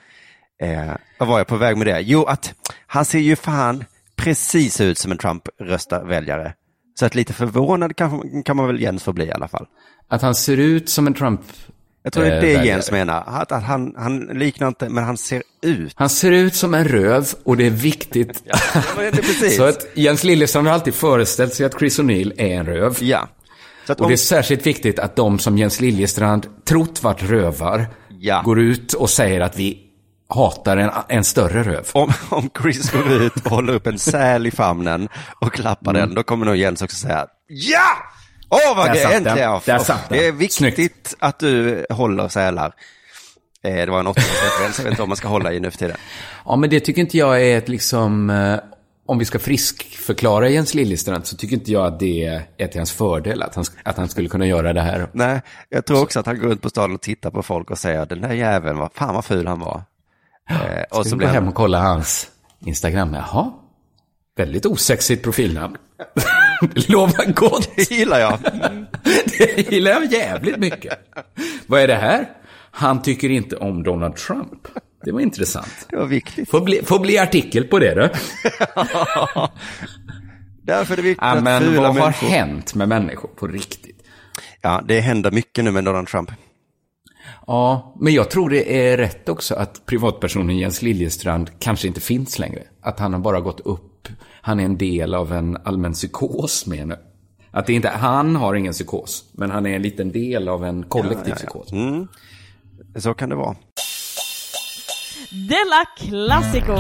Eh, vad var jag på väg med det? Jo, att han ser ju fan precis ut som en Trump-röstarväljare. Så att lite förvånad kan, kan man väl Jens få bli i alla fall. Att han ser ut som en Trump... Jag tror det är eh, det. Jens menar. Att, att han, han liknar inte, men han ser ut. Han ser ut som en röv och det är viktigt. men det. Så att Jens Liljestrand har alltid föreställt sig att Chris O'Neill är en röv. Ja. Så att Och om, det är särskilt viktigt att de som Jens Liljestrand trott varit rövar Ja. går ut och säger att vi hatar en, en större röv. om, om Chris går ut och håller upp en säl i famnen och klappar den, då kommer nog Jens också säga ja! Åh, vad grej, äntligen! Där satt. Det är viktigt Snyggt. att du håller sälar. Eh, det var en 80-talsreferens, jag vet inte om man ska hålla i nu för tiden. Ja, men det tycker inte jag är ett liksom... eh, Om vi ska friskförklara Jens Liljestrand så tycker inte jag att det är till hans fördel att han, att han skulle kunna göra det här. Nej, jag tror också att han går runt på stan och tittar på folk och säger den där jäveln, vad fan vad ful han var. Eh, och så vi gå hem och kolla hans Instagram? Jaha. Väldigt osexigt profilnamn. det lovar gott. det gillar jag. Det gillar jag jävligt mycket. Vad är det här? Han tycker inte om Donald Trump. Det var intressant. Det var viktigt. Får bli, får bli artikel på det du. Därför är det viktigt Ja, att men fula vad har människor... hänt med människor på riktigt? Ja, det händer mycket nu med Donald Trump. Ja, men jag tror det är rätt också att privatpersonen Jens Liljestrand kanske inte finns längre. Att han har bara gått upp. Han är en del av en allmän psykos menar Att det inte, han har ingen psykos, men han är en liten del av en kollektiv psykos. Mm. Så kan det vara. Della Classico!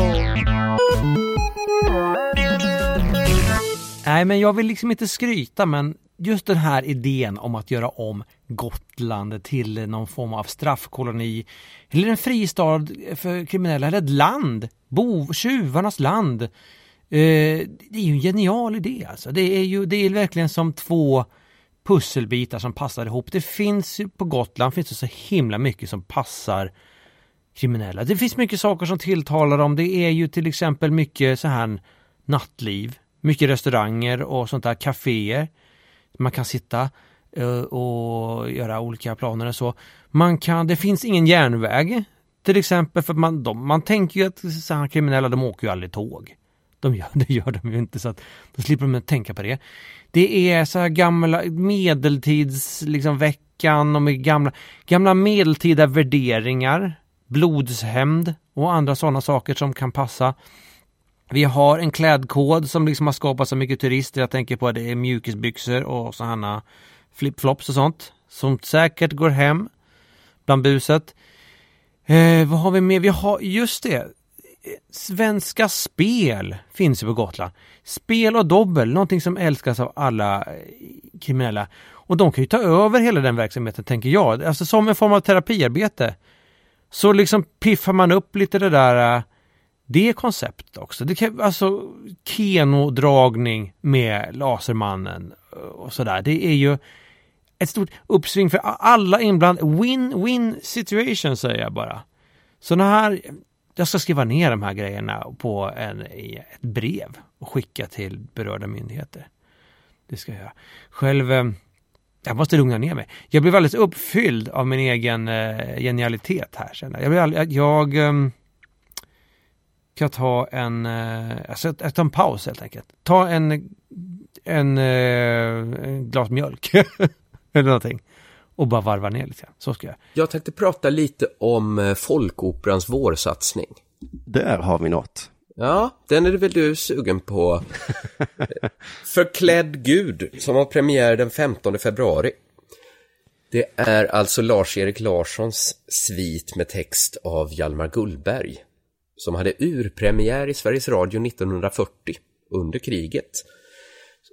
Nej, men jag vill liksom inte skryta, men just den här idén om att göra om Gotland till någon form av straffkoloni eller en fristad för kriminella eller ett land, bov, tjuvarnas land. Eh, det är ju en genial idé alltså. Det är ju det är verkligen som två pusselbitar som passar ihop. Det finns ju på Gotland finns det så himla mycket som passar kriminella. Det finns mycket saker som tilltalar dem. Det är ju till exempel mycket så här nattliv, mycket restauranger och sånt där, kaféer. Man kan sitta eh, och göra olika planer och så. Man kan, det finns ingen järnväg till exempel för man, de, man tänker ju att så här kriminella de åker ju aldrig tåg. De gör, det gör de ju inte så att då slipper de tänka på det. Det är så här gamla medeltids liksom veckan och med gamla, gamla medeltida värderingar, blodshämnd och andra sådana saker som kan passa. Vi har en klädkod som liksom har skapat så mycket turister. Jag tänker på att det är mjukisbyxor och sådana flipflops och sånt. Som säkert går hem bland buset. Eh, vad har vi mer? Vi har, just det. Svenska Spel finns ju på Gotland. Spel och dobbel, någonting som älskas av alla eh, kriminella. Och de kan ju ta över hela den verksamheten, tänker jag. Alltså som en form av terapiarbete. Så liksom piffar man upp lite det där eh, det konceptet också. Det kan, alltså kenodragning med Lasermannen eh, och sådär. Det är ju ett stort uppsving för alla inblandade. Win-win situation säger jag bara. Sådana här, jag ska skriva ner de här grejerna på en, i ett brev och skicka till berörda myndigheter. Det ska jag göra. Själv, eh, jag måste lugna ner mig. Jag blev alldeles uppfylld av min egen eh, genialitet här. Känner jag. Jag, all, jag ska ta en, eh, alltså, tar en paus helt enkelt. Ta en, en, en glas mjölk eller någonting och bara varva ner lite. Så ska jag. Jag tänkte prata lite om Folkoperans vårsatsning. Där har vi något. Ja, den är väl du sugen på. Förklädd Gud, som har premiär den 15 februari. Det är alltså Lars-Erik Larssons svit med text av Hjalmar Gullberg. Som hade urpremiär i Sveriges Radio 1940, under kriget.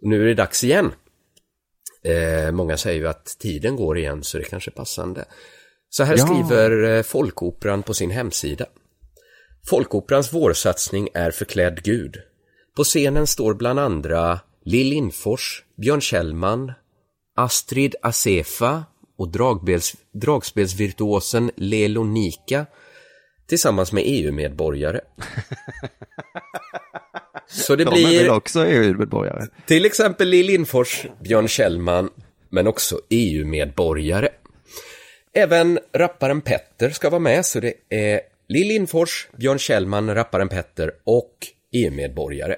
Nu är det dags igen. Eh, många säger ju att tiden går igen, så det kanske är passande. Så här Ja. skriver eh, Folkoperan på sin hemsida. Folkoperans vårsatsning är Förklädd Gud. På scenen står bland andra Lill Lindfors, Björn Kjellman, Astrid Asefa och dragspels, dragspelsvirtuosen Lelo Nika tillsammans med EU-medborgare. Så det De blir också EU-medborgare? till exempel Lill Lindfors, Björn Kjellman, men också EU-medborgare. Även rapparen Petter ska vara med, så det är Lill Lindfors, Björn Kjellman, rapparen Petter och EU-medborgare.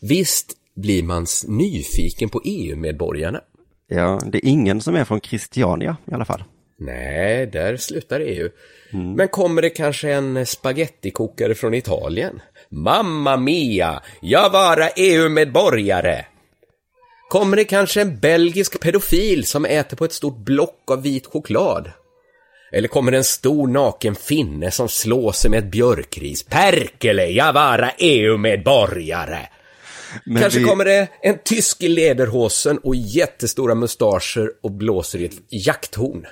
Visst blir man nyfiken på EU-medborgarna? Ja, det är ingen som är från Christiania i alla fall. Nej, där slutar EU. Men kommer det kanske en spagettikokare från Italien? Mamma mia, jag vara EU-medborgare! Kommer det kanske en belgisk pedofil som äter på ett stort block av vit choklad? Eller kommer det en stor naken finne som slår sig med ett björkris? Perkele, jag vara EU-medborgare! Men Kanske vi- kommer det en tysk i lederhosen och jättestora mustascher och blåser i ett jakthorn.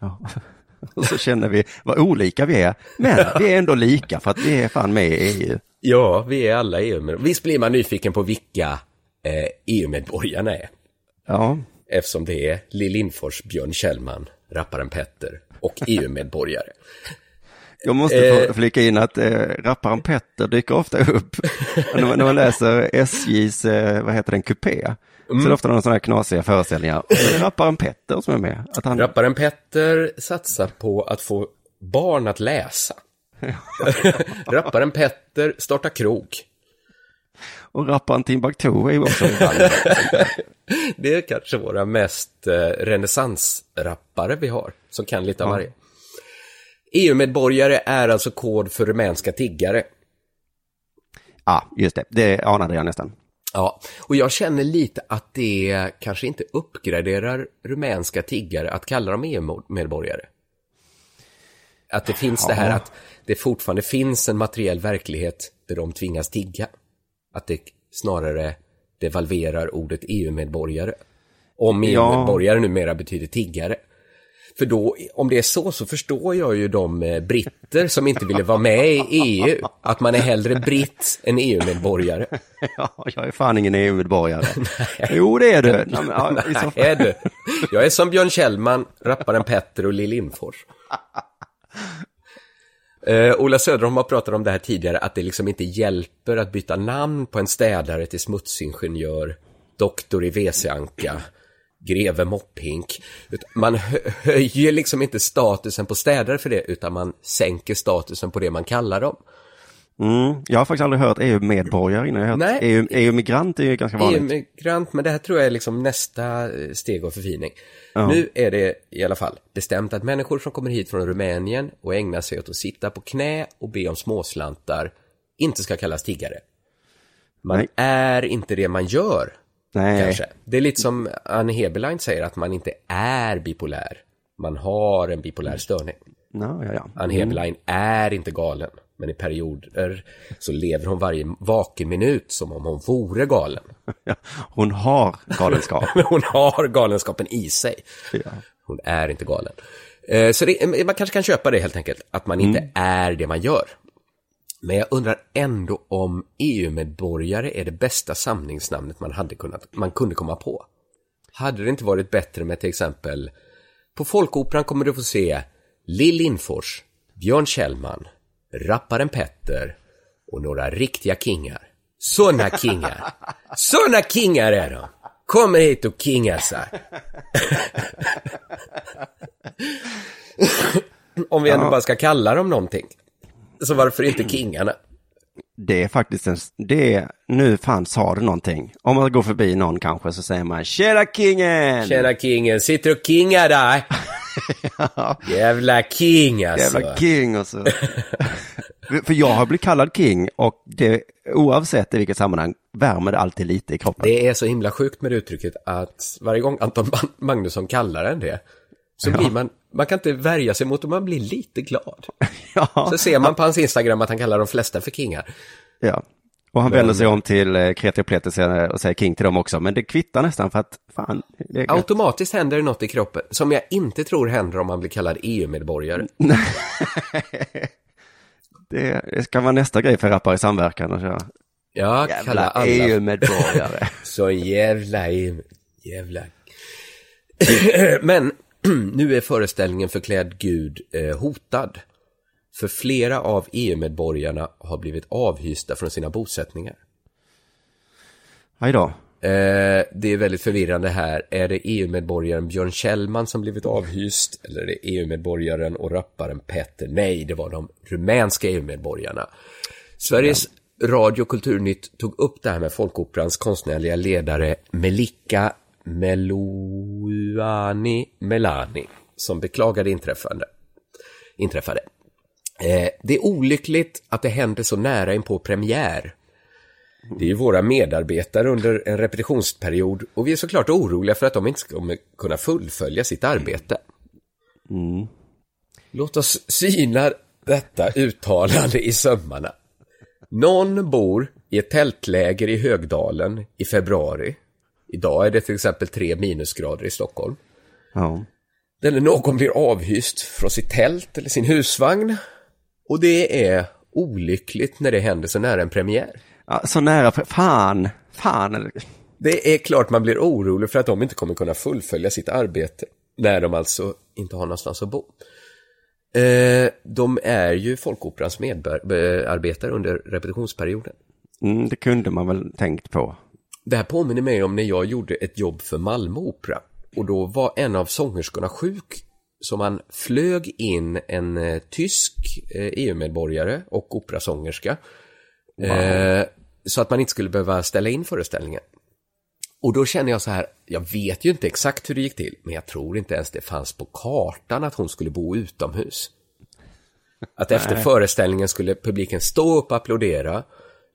Ja. Och så känner vi vad olika vi är. Men vi är ändå lika för att vi är fan med i EU. Ja, vi är alla EU-medborgare. Visst blir man nyfiken på vilka eh, EU-medborgarna är. Ja, Eftersom det är Lill Lindfors, Björn Kjellman, rapparen Petter och EU-medborgare. jag måste få flika in att eh, rapparen Petter dyker ofta upp. När, man, när man läser SJs, eh, vad heter den, kupé. Så är det ofta några sådana här knasiga föreställningar. Och så är det rapparen Petter som är med. Att han, Rapparen Petter satsar på att få barn att läsa. rapparen Petter startar krog. och rapparen Timbuktu är ju också. Det är kanske våra mest eh, renässansrappare vi har, som kan lite av Ja. varje. EU-medborgare är alltså kod för rumänska tiggare. Ja, just det. Det anade jag nästan. Ja, och jag känner lite att det kanske inte uppgraderar rumänska tiggare att kalla dem EU-medborgare. Att det finns det här att det fortfarande finns en materiell verklighet där de tvingas tigga. Att det snarare devalverar ordet EU-medborgare. Om EU-medborgare numera betyder tiggare. För då, om det är så, så förstår jag ju de eh, britter som inte ville vara med i EU. Att man är hellre britt än EU-medborgare. Ja, jag är fan ingen EU-medborgare. jo, det är du. Men, ja, Nej, du. Jag är som Björn Kjellman, rapparen Petter och Lill Lindfors. Eh, Ola Söderholm har pratat om det här tidigare, att det liksom inte hjälper att byta namn på en städare till smutsingenjör, doktor i WC-anka, greve mopphink. Man hö- höjer liksom inte statusen på städare för det, utan man sänker statusen på det man kallar dem. Mm, jag har faktiskt aldrig hört EU-medborgare innan. Jag har hört. EU, EU-migrant är ju ganska vanligt. EU-migrant, men det här tror jag är liksom nästa eh, steg av förfining. Nu är det i alla fall bestämt att människor som kommer hit från Rumänien och ägnar sig åt att sitta på knä och be om småslantar inte ska kallas tiggare. Man Nej. är inte det man gör, Nej, kanske. Det är lite som Anne Heberlein säger, att man inte är bipolär. Man har en bipolär störning. ja, ja, ja. Ann Heberlein är inte galen, men i perioder så lever hon varje vaken minut som om hon vore galen. ja. Hon har galenskap. Hon har galenskapen i sig. Hon är inte galen. Eh, Så det, man kanske kan köpa det helt enkelt, att man inte är det man gör. Men jag undrar ändå om EU-medborgare är det bästa samlingsnamnet man, hade kunnat, man kunde komma på. Hade det inte varit bättre med till exempel, på Folkoperan kommer du få se Lill Lindfors, Björn Kjellman, rapparen Petter och några riktiga kingar. Såna kingar! Såna kingar är de! Kommer hit och kingasar. Om vi ändå bara ska kalla dem någonting. Så varför inte kingarna? Det är faktiskt en, det är, nu fan sa du någonting. Om man går förbi någon kanske så säger man Tjena kingen! Tjena kingen, sitter och kingar där? Jävla king alltså. Jävla king och så. För jag har blivit kallad king och det, oavsett i vilket sammanhang värmer det alltid lite i kroppen. Det är så himla sjukt med uttrycket att varje gång Anton Magnusson kallar en det så blir man, man kan inte värja sig mot att man blir lite glad. Ja, Så ser man på hans Instagram att han kallar de flesta för kingar. ja. Och han vänder sig om till eh, Kreti och Pleti och säger- och king till dem också. Men det kvittar nästan för att fan. Automatiskt händer det något i kroppen som jag inte tror händer om man blir kallad EU-medborgare. det, det ska vara nästa grej för rappare i samverkan och köra. Ja, kalla Jävla alla EU-medborgare. Så jävla EU, jävla. Men nu är föreställningen förklädd Gud eh, hotad. För flera av EU-medborgarna har blivit avhysta från sina bosättningar. Hej då. Eh, det är väldigt förvirrande här. Är det EU-medborgaren Björn Kjellman som blivit avhyst? Eller är det EU-medborgaren och rapparen Petter? Nej, det var de rumänska EU-medborgarna. Sveriges Radio Kulturnytt tog upp det här med Folkoperans konstnärliga ledare Melika Meluani Melani som beklagade inträffande. inträffade. Eh, det är olyckligt att det händer så nära in på premiär. Det är ju våra medarbetare under en repetitionsperiod och vi är såklart oroliga för att de inte kommer kunna fullfölja sitt arbete. Låt oss syna detta uttalande i sömmarna. Någon bor i ett tältläger i Högdalen i februari. Idag är det till exempel tre minusgrader i Stockholm. Ja. Eller någon blir avhyst från sitt tält eller sin husvagn. Och det är olyckligt när det händer så nära en premiär. ja. Så nära, fan, fan. Det är klart man blir orolig för att de inte kommer kunna fullfölja sitt arbete. När de alltså inte har någonstans att bo. Eh, de är ju Folkoperans medarbetare under repetitionsperioden. Mm, det kunde man väl tänkt på. Det här påminner mig om när jag gjorde ett jobb för Malmö Opera. Och då var en av sångerskorna sjuk. Så man flög in en eh, tysk eh, EU-medborgare och operasångerska. Eh, så att man inte skulle behöva ställa in föreställningen. Och då känner jag så här, jag vet ju inte exakt hur det gick till, men jag tror inte ens det fanns på kartan att hon skulle bo utomhus. Att efter föreställningen skulle publiken stå upp och applådera,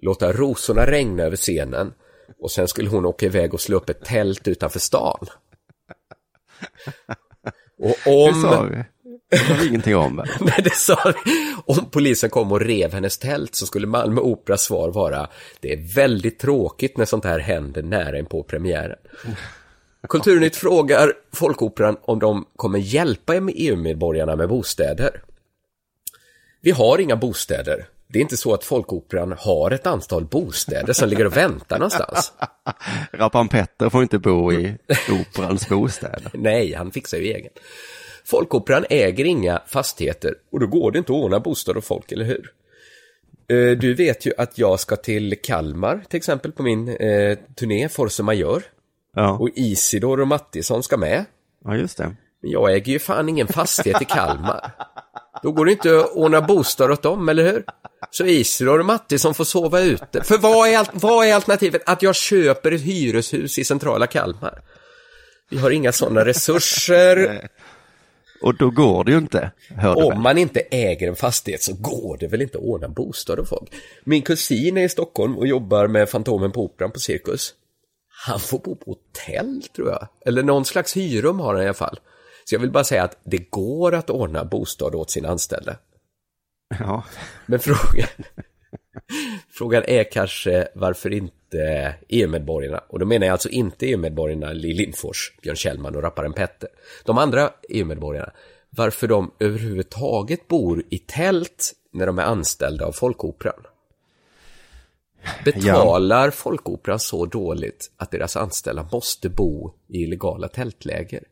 låta rosorna regna över scenen Och sen skulle hon åka iväg och slå upp ett tält utanför stan. Och Det om... sa vi. Det sa vi ingenting om. Nej, det sa vi. Om polisen kom och rev hennes tält så skulle Malmö Operas svar vara Det är väldigt tråkigt när sånt här händer nära in på premiären. Kulturnytt frågar Folkoperan om de kommer hjälpa EU-medborgarna med bostäder. Vi har inga bostäder. Det är inte så att Folkoperan har ett antal bostäder som ligger och väntar någonstans. Rappan Petter får inte bo i Operans bostäder. Nej, han fixar ju egen. Folkoperan äger inga fastigheter och då går det inte att ordna bostad åt folk, eller hur? Eh, Du vet ju att jag ska till Kalmar till exempel på min eh, turné Force Majeure. Ja, Och Isidor och Mattisson ska med. ja just det. Men jag äger ju fan ingen fastighet i Kalmar. Då går det inte att ordna bostad åt dem, eller hur? Så Isidor och Mattisson får sova ute. För vad är, vad är alternativet? Att jag köper ett hyreshus i centrala Kalmar. Vi har inga sådana resurser. Och då går det ju inte? Om man inte äger en fastighet så går det väl inte att ordna bostad åt folk. Min kusin är i Stockholm och jobbar med Fantomen på Operan på Cirkus. Han får bo på hotell tror jag. Eller någon slags hyrum har han i alla fall. Så jag vill bara säga att det går att ordna bostad åt sina anställda. Ja. Men frågan, frågan är kanske varför inte EU-medborgarna, och då menar jag alltså inte EU-medborgarna Lill Lindfors, Björn Kjellman och rapparen Petter. De andra EU-medborgarna, varför de överhuvudtaget bor i tält när de är anställda av Folkoperan. Betalar Folkoperan så dåligt att deras anställda måste bo i illegala tältläger?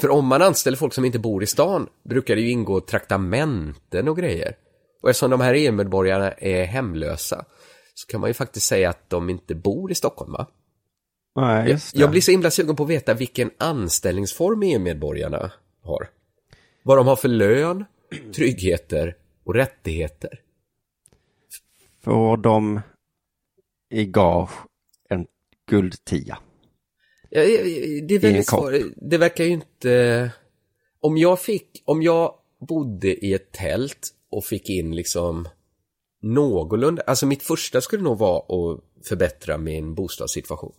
För om man anställer folk som inte bor i stan brukar det ju ingå traktamenten och grejer. Och eftersom de här EU-medborgarna är hemlösa så kan man ju faktiskt säga att de inte bor i Stockholm va? Nej, just det. Jag blir så himla sugen på att veta vilken anställningsform EU-medborgarna har. Vad de har för lön, tryggheter och rättigheter. Får de i gage en guldtia? Ja, Det är väldigt svårt. Det verkar ju inte... Om jag fick, om jag bodde i ett tält och fick in liksom någorlunda, alltså mitt första skulle nog vara att förbättra min bostadssituation.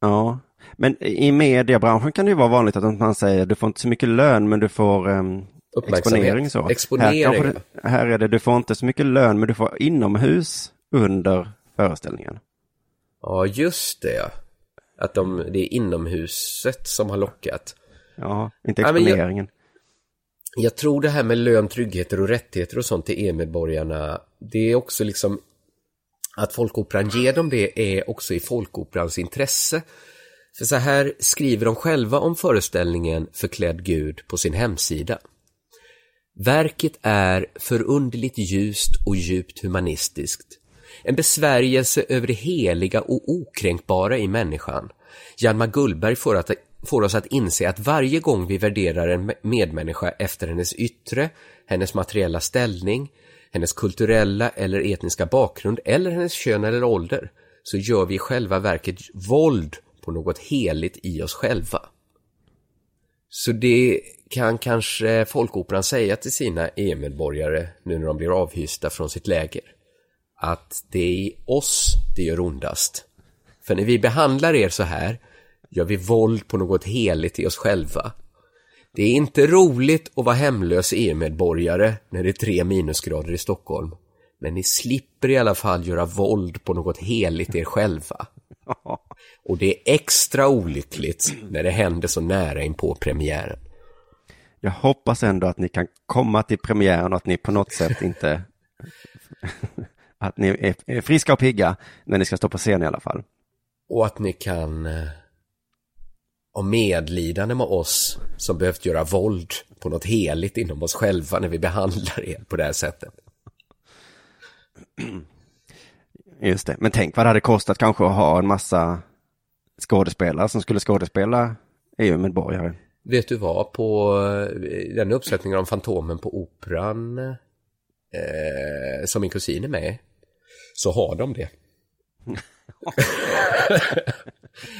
Ja, men i mediebranschen kan det ju vara vanligt att man säger du får inte så mycket lön men du får um, exponering. Så. Exponering, Här, det, här är det, du får inte så mycket lön men du får inomhus under föreställningen. Ja, just det. Att de, det är inomhuset som har lockat. Ja, inte Ja, men jag- exponeringen. Jag tror det här med lön, tryggheter och rättigheter och sånt till EU-medborgarna, det är också liksom att Folkoperan ger dem det är också i Folkoperans intresse. För så här skriver de själva om föreställningen Förklädd Gud på sin hemsida. Verket är förunderligt ljust och djupt humanistiskt. En besvärjelse över det heliga och okränkbara i människan. Hjalmar Gullberg får, att, får oss att inse att varje gång vi värderar en medmänniska efter hennes yttre, hennes materiella ställning, hennes kulturella eller etniska bakgrund eller hennes kön eller ålder, så gör vi i själva verket våld på något heligt i oss själva. Så det kan kanske Folkoperan säga till sina EU-medborgare nu när de blir avhysta från sitt läger. Att det är i oss det gör ondast. För när vi behandlar er så här gör vi våld på något heligt i oss själva. Det är inte roligt att vara hemlös EU-medborgare när det är tre minusgrader i Stockholm. Men ni slipper i alla fall göra våld på något heligt er själva. Och det är extra olyckligt när det händer så nära in på premiären. Jag hoppas ändå att ni kan komma till premiären och att ni på något sätt inte att ni är, friska och pigga när ni ska stå på scen i alla fall. Och att ni kan eh, ha medlidande med oss som behövt göra våld på något heligt inom oss själva när vi behandlar er på det här sättet. Just det. Men tänk vad det hade kostat kanske att ha en massa skådespelare som skulle skådespela EU-medborgare. Vet du vad, på eh, den uppsättningen av Fantomen på Operan eh, som min kusin är med så har de det.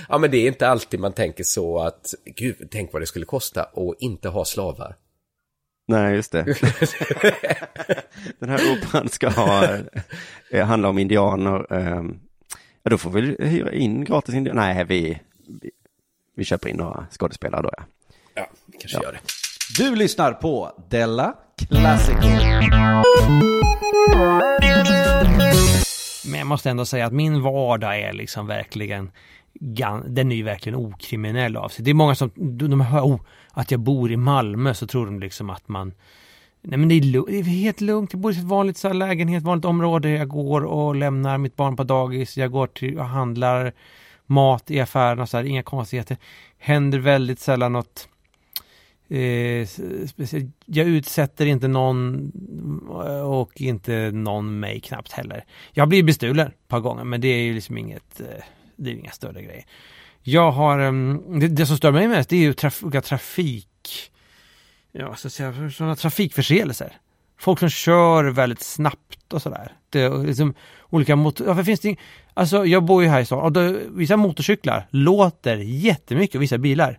ja, men det är inte alltid man tänker så att, gud, tänk vad det skulle kosta att inte ha slavar. Nej, just det. Den här operan ska ha, eh, handla om indianer, eh, Ja, då får vi hyra in gratis indianer. Nej, vi, vi, vi köper in några skådespelare då ja. Ja, vi kanske gör det. Du lyssnar på Della Classico. Men jag måste ändå säga att min vardag är liksom verkligen den är ju verkligen okriminell av sig. Det är många som, de hör oh, att jag bor i Malmö så tror de liksom att man Nej men det är, det är helt lugnt, jag bor i ett vanligt så här, lägenhet, vanligt område. Jag går och lämnar mitt barn på dagis. Jag går till och handlar mat i affärerna så här, inga konstigheter. Händer väldigt sällan något Eh, speciellt. Jag utsätter inte någon eh, och inte någon mig knappt heller. Jag har blivit bestulen ett par gånger men det är ju liksom inget, eh, det är ju inga större grejer. Jag har, ehm, det, det som stör mig mest det är ju traf, olika trafik, ja så att säga, sådana trafikförseelser. Folk som kör väldigt snabbt och sådär. Det är liksom olika motor... Varför finns det Alltså jag bor ju här i stan och då, vissa motorcyklar låter jättemycket, vissa bilar.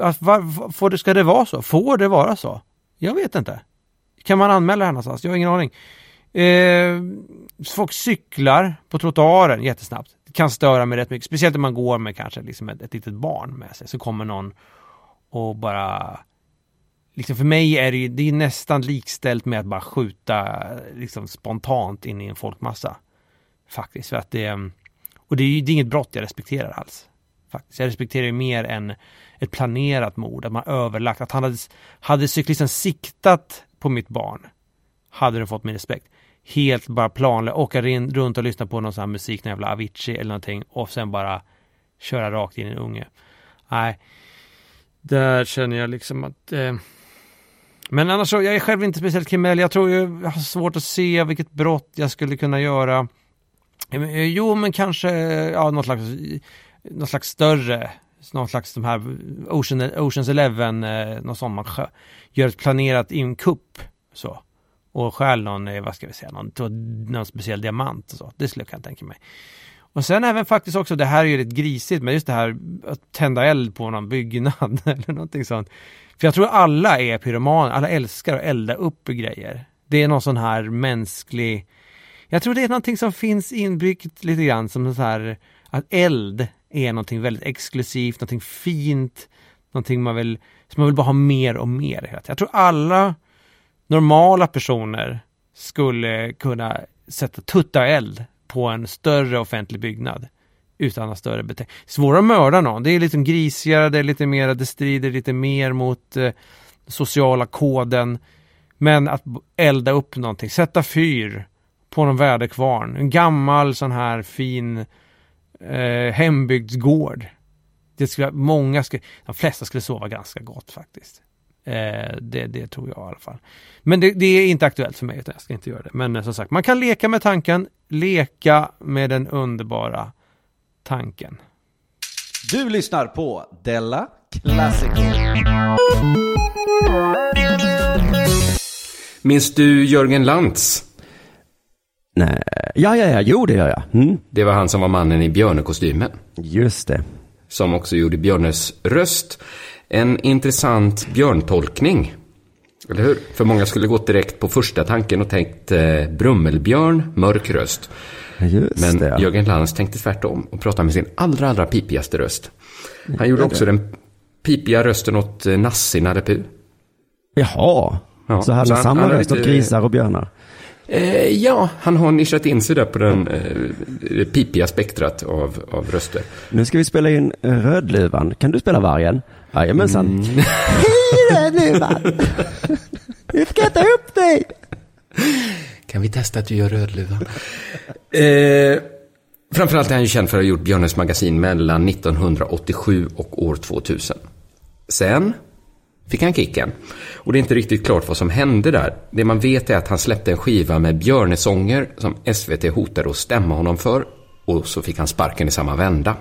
Alltså, var, var, får det, ska det vara så? Får det vara så? Jag vet inte. Kan man anmäla det här någonstans? Jag har ingen aning. Eh, folk cyklar på trottoaren jättesnabbt. Det kan störa mig rätt mycket. Speciellt om man går med kanske liksom ett, ett litet barn med sig. Så kommer någon och bara... Liksom för mig är det, ju- det är nästan likställt med att bara skjuta liksom spontant in i en folkmassa. Faktiskt. För att det, och det är ju det är inget brott jag respekterar alls. Faktiskt. Jag respekterar ju mer än ett planerat mord. Att man överlagt. Att han hade, hade cyklisten siktat på mitt barn hade den fått min respekt. Helt bara planlöst, åka in, runt och lyssna på någon sån här musik, någon jävla Avicii eller någonting och sen bara köra rakt in i en unge. Nej, där känner jag liksom att eh... Men annars så, jag är själv inte speciellt kriminell. Jag tror ju, jag har svårt att se vilket brott jag skulle kunna göra. Eh, eh, jo, men kanske eh, ja, något slags, någon slags större, någon slags de här Ocean, Oceans Eleven, eh, någon sån man gör ett planerat inkupp så. Och stjäl någon, eh, vad ska vi säga, någon, någon speciell diamant och så. Det skulle jag kunna tänka mig. Och sen även faktiskt också, det här är ju lite grisigt, men just det här att tända eld på någon byggnad eller någonting sånt. För jag tror alla är pyromaner, alla älskar att elda upp grejer. Det är någon sån här mänsklig jag tror det är någonting som finns inbyggt lite grann som så här att eld är någonting väldigt exklusivt, någonting fint, någonting man vill, som man vill bara ha mer och mer. Jag tror alla normala personer skulle kunna sätta tutta eld på en större offentlig byggnad utan att större beteckning. Svårare att mörda någon, det är lite grisigare, det är lite mer, det strider lite mer mot eh, sociala koden. Men att elda upp någonting, sätta fyr på någon väderkvarn, en gammal sån här fin eh, hembygdsgård. Det skulle, många skulle, de flesta skulle sova ganska gott faktiskt. Eh, det, det tror jag i alla fall. Men det, det är inte aktuellt för mig, utan jag ska inte göra det. Men eh, som sagt, man kan leka med tanken, leka med den underbara tanken. Du lyssnar på Della Classico. Minns du Jörgen Lantz? Nej, ja, ja, ja, jo det gör jag. Mm. Det var han som var mannen i björnekostymen. Just det. Som också gjorde Björnes röst. En intressant björntolkning. Eller hur? För många skulle gått direkt på första tanken och tänkt eh, Brummelbjörn, mörk röst. Just Men det. Jörgen Lantz tänkte tvärtom och pratade med sin allra, allra pipigaste röst. Han gjorde det. också den pipiga rösten åt eh, Nasse Nalle. Jaha. Ja, så han har han- samma röst åt grisar och björnar. Eh, ja, han har nischat in sig där på den eh, pipiga spektrat av, av röster. Nu ska vi spela in Rödluvan. Kan du spela vargen? Jajamensan. Mm. Hej Rödluvan! Vi ska äta upp dig! Kan vi testa att du gör Rödluvan? eh, framförallt är han ju känd för att ha gjort Björnes magasin mellan 1987 och år 2000. Sen fick han kicken. Och det är inte riktigt klart vad som hände där. Det man vet är att han släppte en skiva med Björnesånger som SVT hotade att stämma honom för. Och så fick han sparken i samma vända.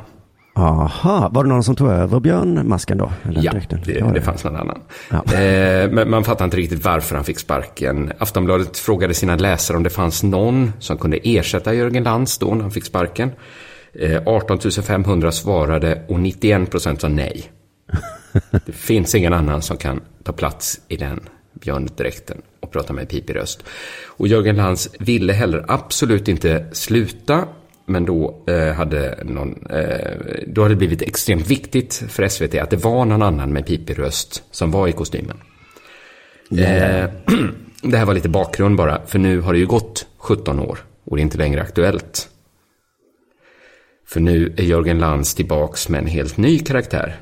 Aha, var det någon som tog över björnmasken då? Eller Ja, det, var det fanns någon annan. Ja. Eh, men man fattar inte riktigt varför han fick sparken. Aftonbladet frågade sina läsare om det fanns någon som kunde ersätta Jörgen Lantz då när han fick sparken. Eh, 18 500 svarade och 91 procent sa nej. Det finns ingen annan som kan ta plats i den björndräkten och prata med pipig röst. Och Jörgen Lantz ville heller absolut inte sluta. Men då eh, hade någon, eh, då hade det blivit extremt viktigt för SVT att det var någon annan med pipig röst som var i kostymen. Eh, det här var lite bakgrund bara, för nu har det ju gått 17 år och det är inte längre aktuellt. För nu är Jörgen Lantz tillbaks med en helt ny karaktär.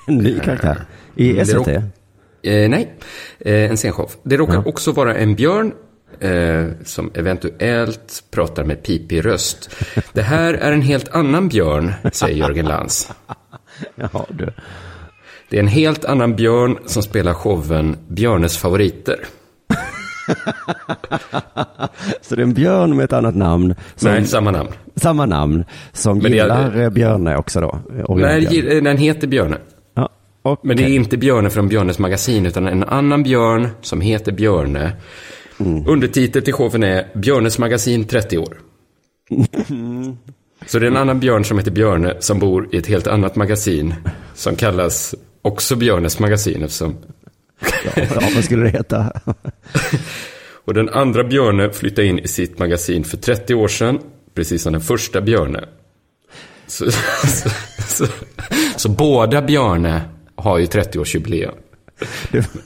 En ny karaktär. I SVT? Eh, nej, eh, en scenshow. Det råkar Ja. också vara en björn eh, som eventuellt pratar med pipig röst. Det här är en helt annan björn, säger Jörgen Lantz. Jaha, du. Det är en helt annan björn som spelar showen Björnes favoriter. Så det är en björn med ett annat namn. Som, Nej, samma namn. Samma namn. Som Men gillar eh, Björne också då? Nej, gi- den heter Björne. Okej. Men det är inte Björne från Björnes magasin, utan en annan björn som heter Björne. Undertitel till showen är Björnes magasin 30 år. Så det är en annan björn som heter Björne som bor i ett helt annat magasin som kallas också Björnes magasin eftersom... Ja, vad skulle det heta? Och den andra Björne flyttade in i sitt magasin för 30 år sedan, precis som den första Björne. Så, så, så, så båda Björne har ju 30-årsjubileum. Det-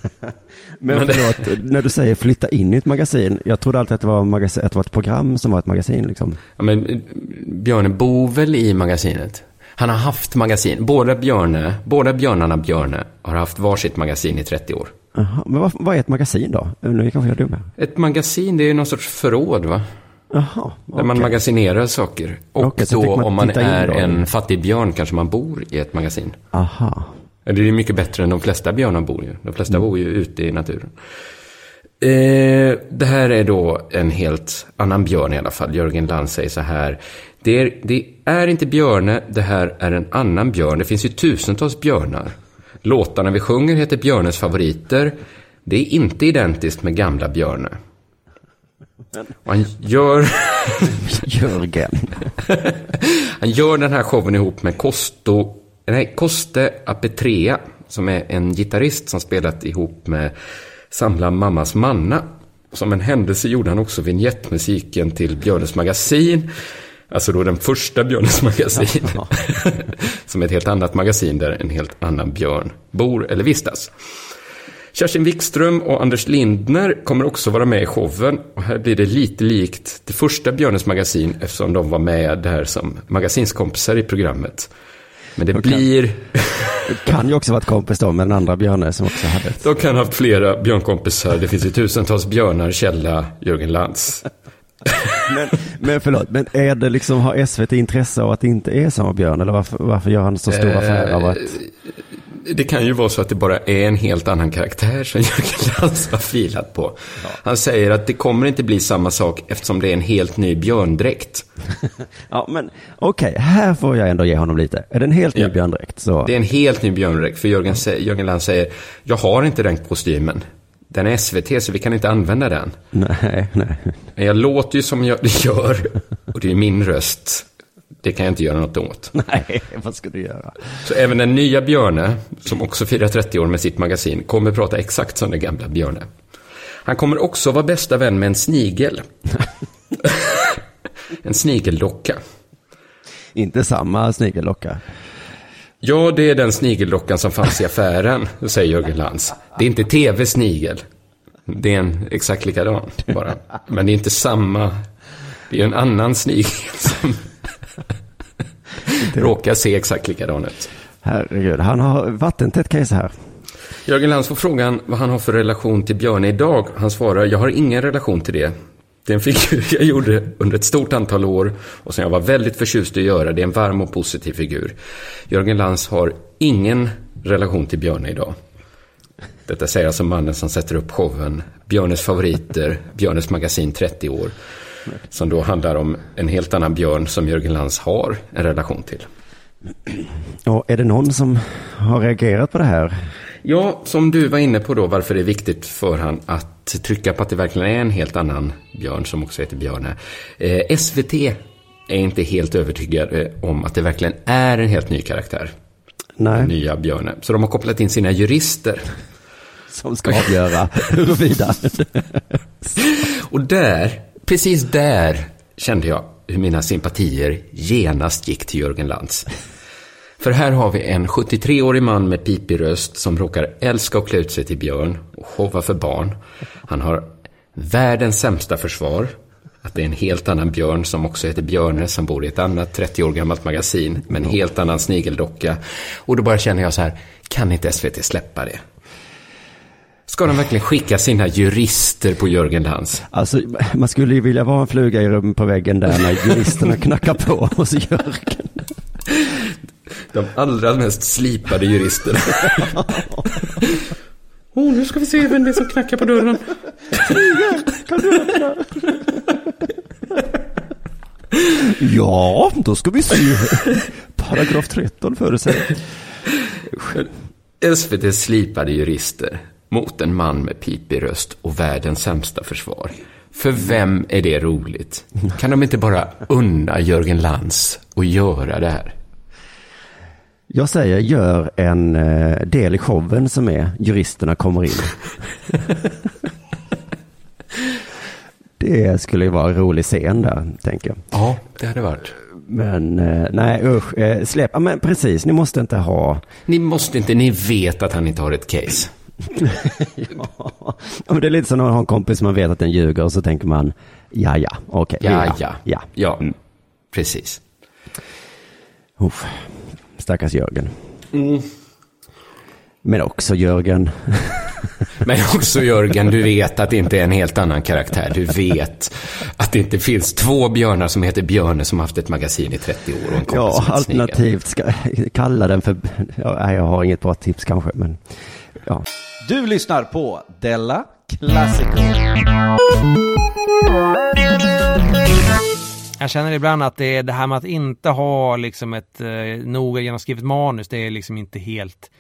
Men Men förlåt, när du säger flytta in i ett magasin. Jag trodde alltid att det var, magasin, att det var ett program som var ett magasin liksom. Ja, men eh, Björne bor väl i magasinet? Han har haft magasin. Båda Björne, båda björnarna Björne har haft varsitt magasin i 30 år. Jaha, men vad, vad är ett magasin då? Nu kanske jag är dum här. Ett magasin, det är ju någon sorts förråd va? Jaha, Där man magasinerar saker. Och så då man om man är en fattig björn kanske man bor i ett magasin. Aha. Det är mycket bättre än de flesta björnar bor ju. De flesta Mm. bor ju ute i naturen. Eh, det här är då en helt annan björn i alla fall. Jörgen Land säger så här. Det är, det är inte Björne, det här är en annan björn. Det finns ju tusentals björnar. Låtarna vi sjunger heter Björnes favoriter. Det är inte identiskt med gamla Björne. Och han gör... Jörgen. Han gör den här showen ihop med Kosto, nej, Koste Apetrea, som är en gitarrist som spelat ihop med Samla Mammas Manna. Som en händelse gjorde han också vignettmusiken till Björnes magasin. Alltså då den första Björnes magasin. som är ett helt annat magasin där en helt annan björn bor eller vistas. Kerstin Wikström och Anders Lindner kommer också vara med i showen. Och här blir det lite likt det första Björnes magasin eftersom de var med där som magasinskompisar i programmet. Men det blir... Det kan ju också varit kompis då med den andra Björne som också hade ett... De kan ha haft flera björnkompisar. Det finns ju tusentals björnar, Källa, Jörgen Lantz. Men, men förlåt, men är det liksom, har SVT intresse av att det inte är samma Björn? Eller varför, varför gör han så stor Eh, affär av att... Det kan ju vara så att det bara är en helt annan karaktär som Jörgen Lantz har filat på. Han säger att det kommer inte bli samma sak eftersom det är en helt ny björndräkt. Ja, men okej, här får jag ändå ge honom lite. Är det en helt ny Ja. björndräkt så... Det är en helt ny björndräkt, för Jörgen, Jörgen Lantz säger, jag har inte den kostymen. Den är SVT, så vi kan inte använda den. Nej, nej. Men jag låter ju som jag gör, och det är min röst. Det kan jag inte göra något åt. Nej, vad ska du göra? Så även den nya Björne, som också firar 30 år med sitt magasin, kommer prata exakt som den gamla Björne. Han kommer också vara bästa vän med en snigel. en snigeldocka. Inte samma snigellocka. Ja, det är den snigeldockan som fanns i affären, säger Jörgen Lantz. Det är inte tv-snigel. Det är en exakt likadan bara. Men det är inte samma. Det är en annan snigel som råkar se exakt likadan ut. Herregud, han har vattentätt case här. Jörgen Lantz får frågan vad han har för relation till Björne idag. Han svarar, jag har ingen relation till det. Det är en figur jag gjorde under ett stort antal år och som jag var väldigt förtjust i att göra. Det är en varm och positiv figur. Jörgen Lantz har ingen relation till Björne idag. Detta säger alltså mannen som sätter upp showen Björnes favoriter, Björnes magasin 30 år. Som då handlar om en helt annan björn som Jörgen Lantz har en relation till. Och är det någon som har reagerat på det här? Ja, som du var inne på då, varför det är viktigt för han att trycka på att det verkligen är en helt annan björn som också heter Björne. Eh, SVT är inte helt övertygade om att det verkligen är en helt ny karaktär. Nej. Nya Björne. Så de har kopplat in sina jurister. Som ska avgöra huruvida. Och där, precis där kände jag hur mina sympatier genast gick till Jörgen Lantz. För här har vi en 73-årig man med pipig röst som råkar älska att klä ut sig till björn och showa för barn. Han har världens sämsta försvar. Att det är en helt annan björn som också heter Björne som bor i ett annat 30 år gammalt magasin med en helt annan snigeldocka. Och då bara känner jag så här, kan inte SVT släppa det? Ska de verkligen skicka sina jurister på Jörgen Lantz? Alltså, man skulle ju vilja vara en fluga i rummet på väggen där när juristerna knackar på hos Jörgen. De allra mest slipade juristerna. oh, nu ska vi se vem det är som knackar på dörren. Kan du öppna? Ja, då ska vi se. Paragraf 13 förutsäger. SVT slipade jurister mot en man med pipig röst och världens sämsta försvar. För vem är det roligt? Kan de inte bara unna Jörgen Lantz och göra det här? Jag säger gör en eh, del i showen som är juristerna kommer in. Det skulle ju vara en rolig scen där, tänker jag. Ja, det hade varit. Men eh, nej usch, eh, släpp, ja, men precis, ni måste inte ha. Ni måste inte, ni vet att han inte har ett case. ja. men det är lite som när man har en kompis som man vet att den ljuger och så tänker man, ja ja, okej. Ja, ja, ja. ja. Mm. Precis. Uff, stackars Jörgen. Mm. Men också Jörgen. Men också Jörgen, du vet att det inte är en helt annan karaktär. Du vet att det inte finns två björnar som heter Björne som haft ett magasin i 30 år och en Ja, alternativt ska kalla den för, ja, jag har inget bra tips kanske, men ja. Du lyssnar på Della Classico. Jag känner ibland att det är det här med att inte ha liksom ett eh, noga genomskrivet manus, det är liksom inte helt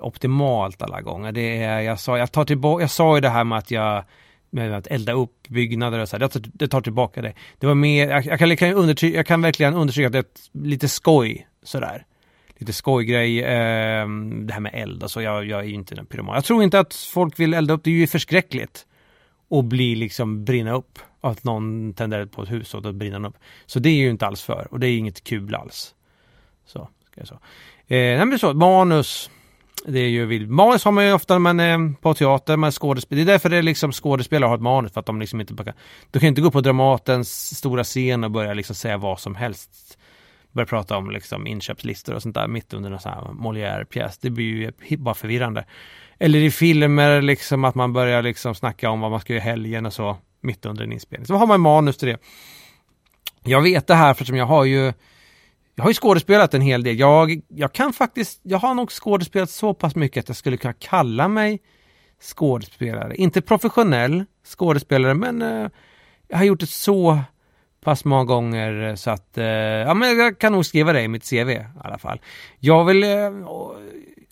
optimalt alla gånger. Det är, jag sa, jag tar tillbaka, jag sa ju det här med att jag med att elda upp byggnader och så här, jag tar, jag tar tillbaka det. Det var mer, jag, jag, kan, jag, kan jag kan verkligen understryka att det är lite skoj sådär. Lite skojgrej, eh, det här med eld, alltså jag, jag är ju inte en pyroman. Jag tror inte att folk vill elda upp, det är ju förskräckligt. Och bli liksom brinna upp. Att någon tänder på ett hus och då brinner den upp. Så det är ju inte alls för och det är inget kul alls. Så, ska jag säga. Eh, nej men så, manus. Det är ju vill. Manus har man ju ofta när man är på teater, man är skådespelare. Det är därför det är liksom skådespelare har ett manus, för att de liksom inte bara kan... Du kan inte gå upp på Dramatens stora scen och börja liksom säga vad som helst. Börja prata om liksom inköpslistor och sånt där mitt under en sån här Molière-pjäs. Det blir ju bara förvirrande. Eller i filmer liksom att man börjar liksom snacka om vad man ska göra i helgen och så mitt under en inspelning. Så har man manus till det. Jag vet det här för jag har ju jag har ju skådespelat en hel del. Jag, jag kan faktiskt, jag har nog skådespelat så pass mycket att jag skulle kunna kalla mig skådespelare. Inte professionell skådespelare, men eh, jag har gjort det så pass många gånger eh, så att, eh, ja men jag kan nog skriva det i mitt CV i alla fall. Jag vill, eh, och,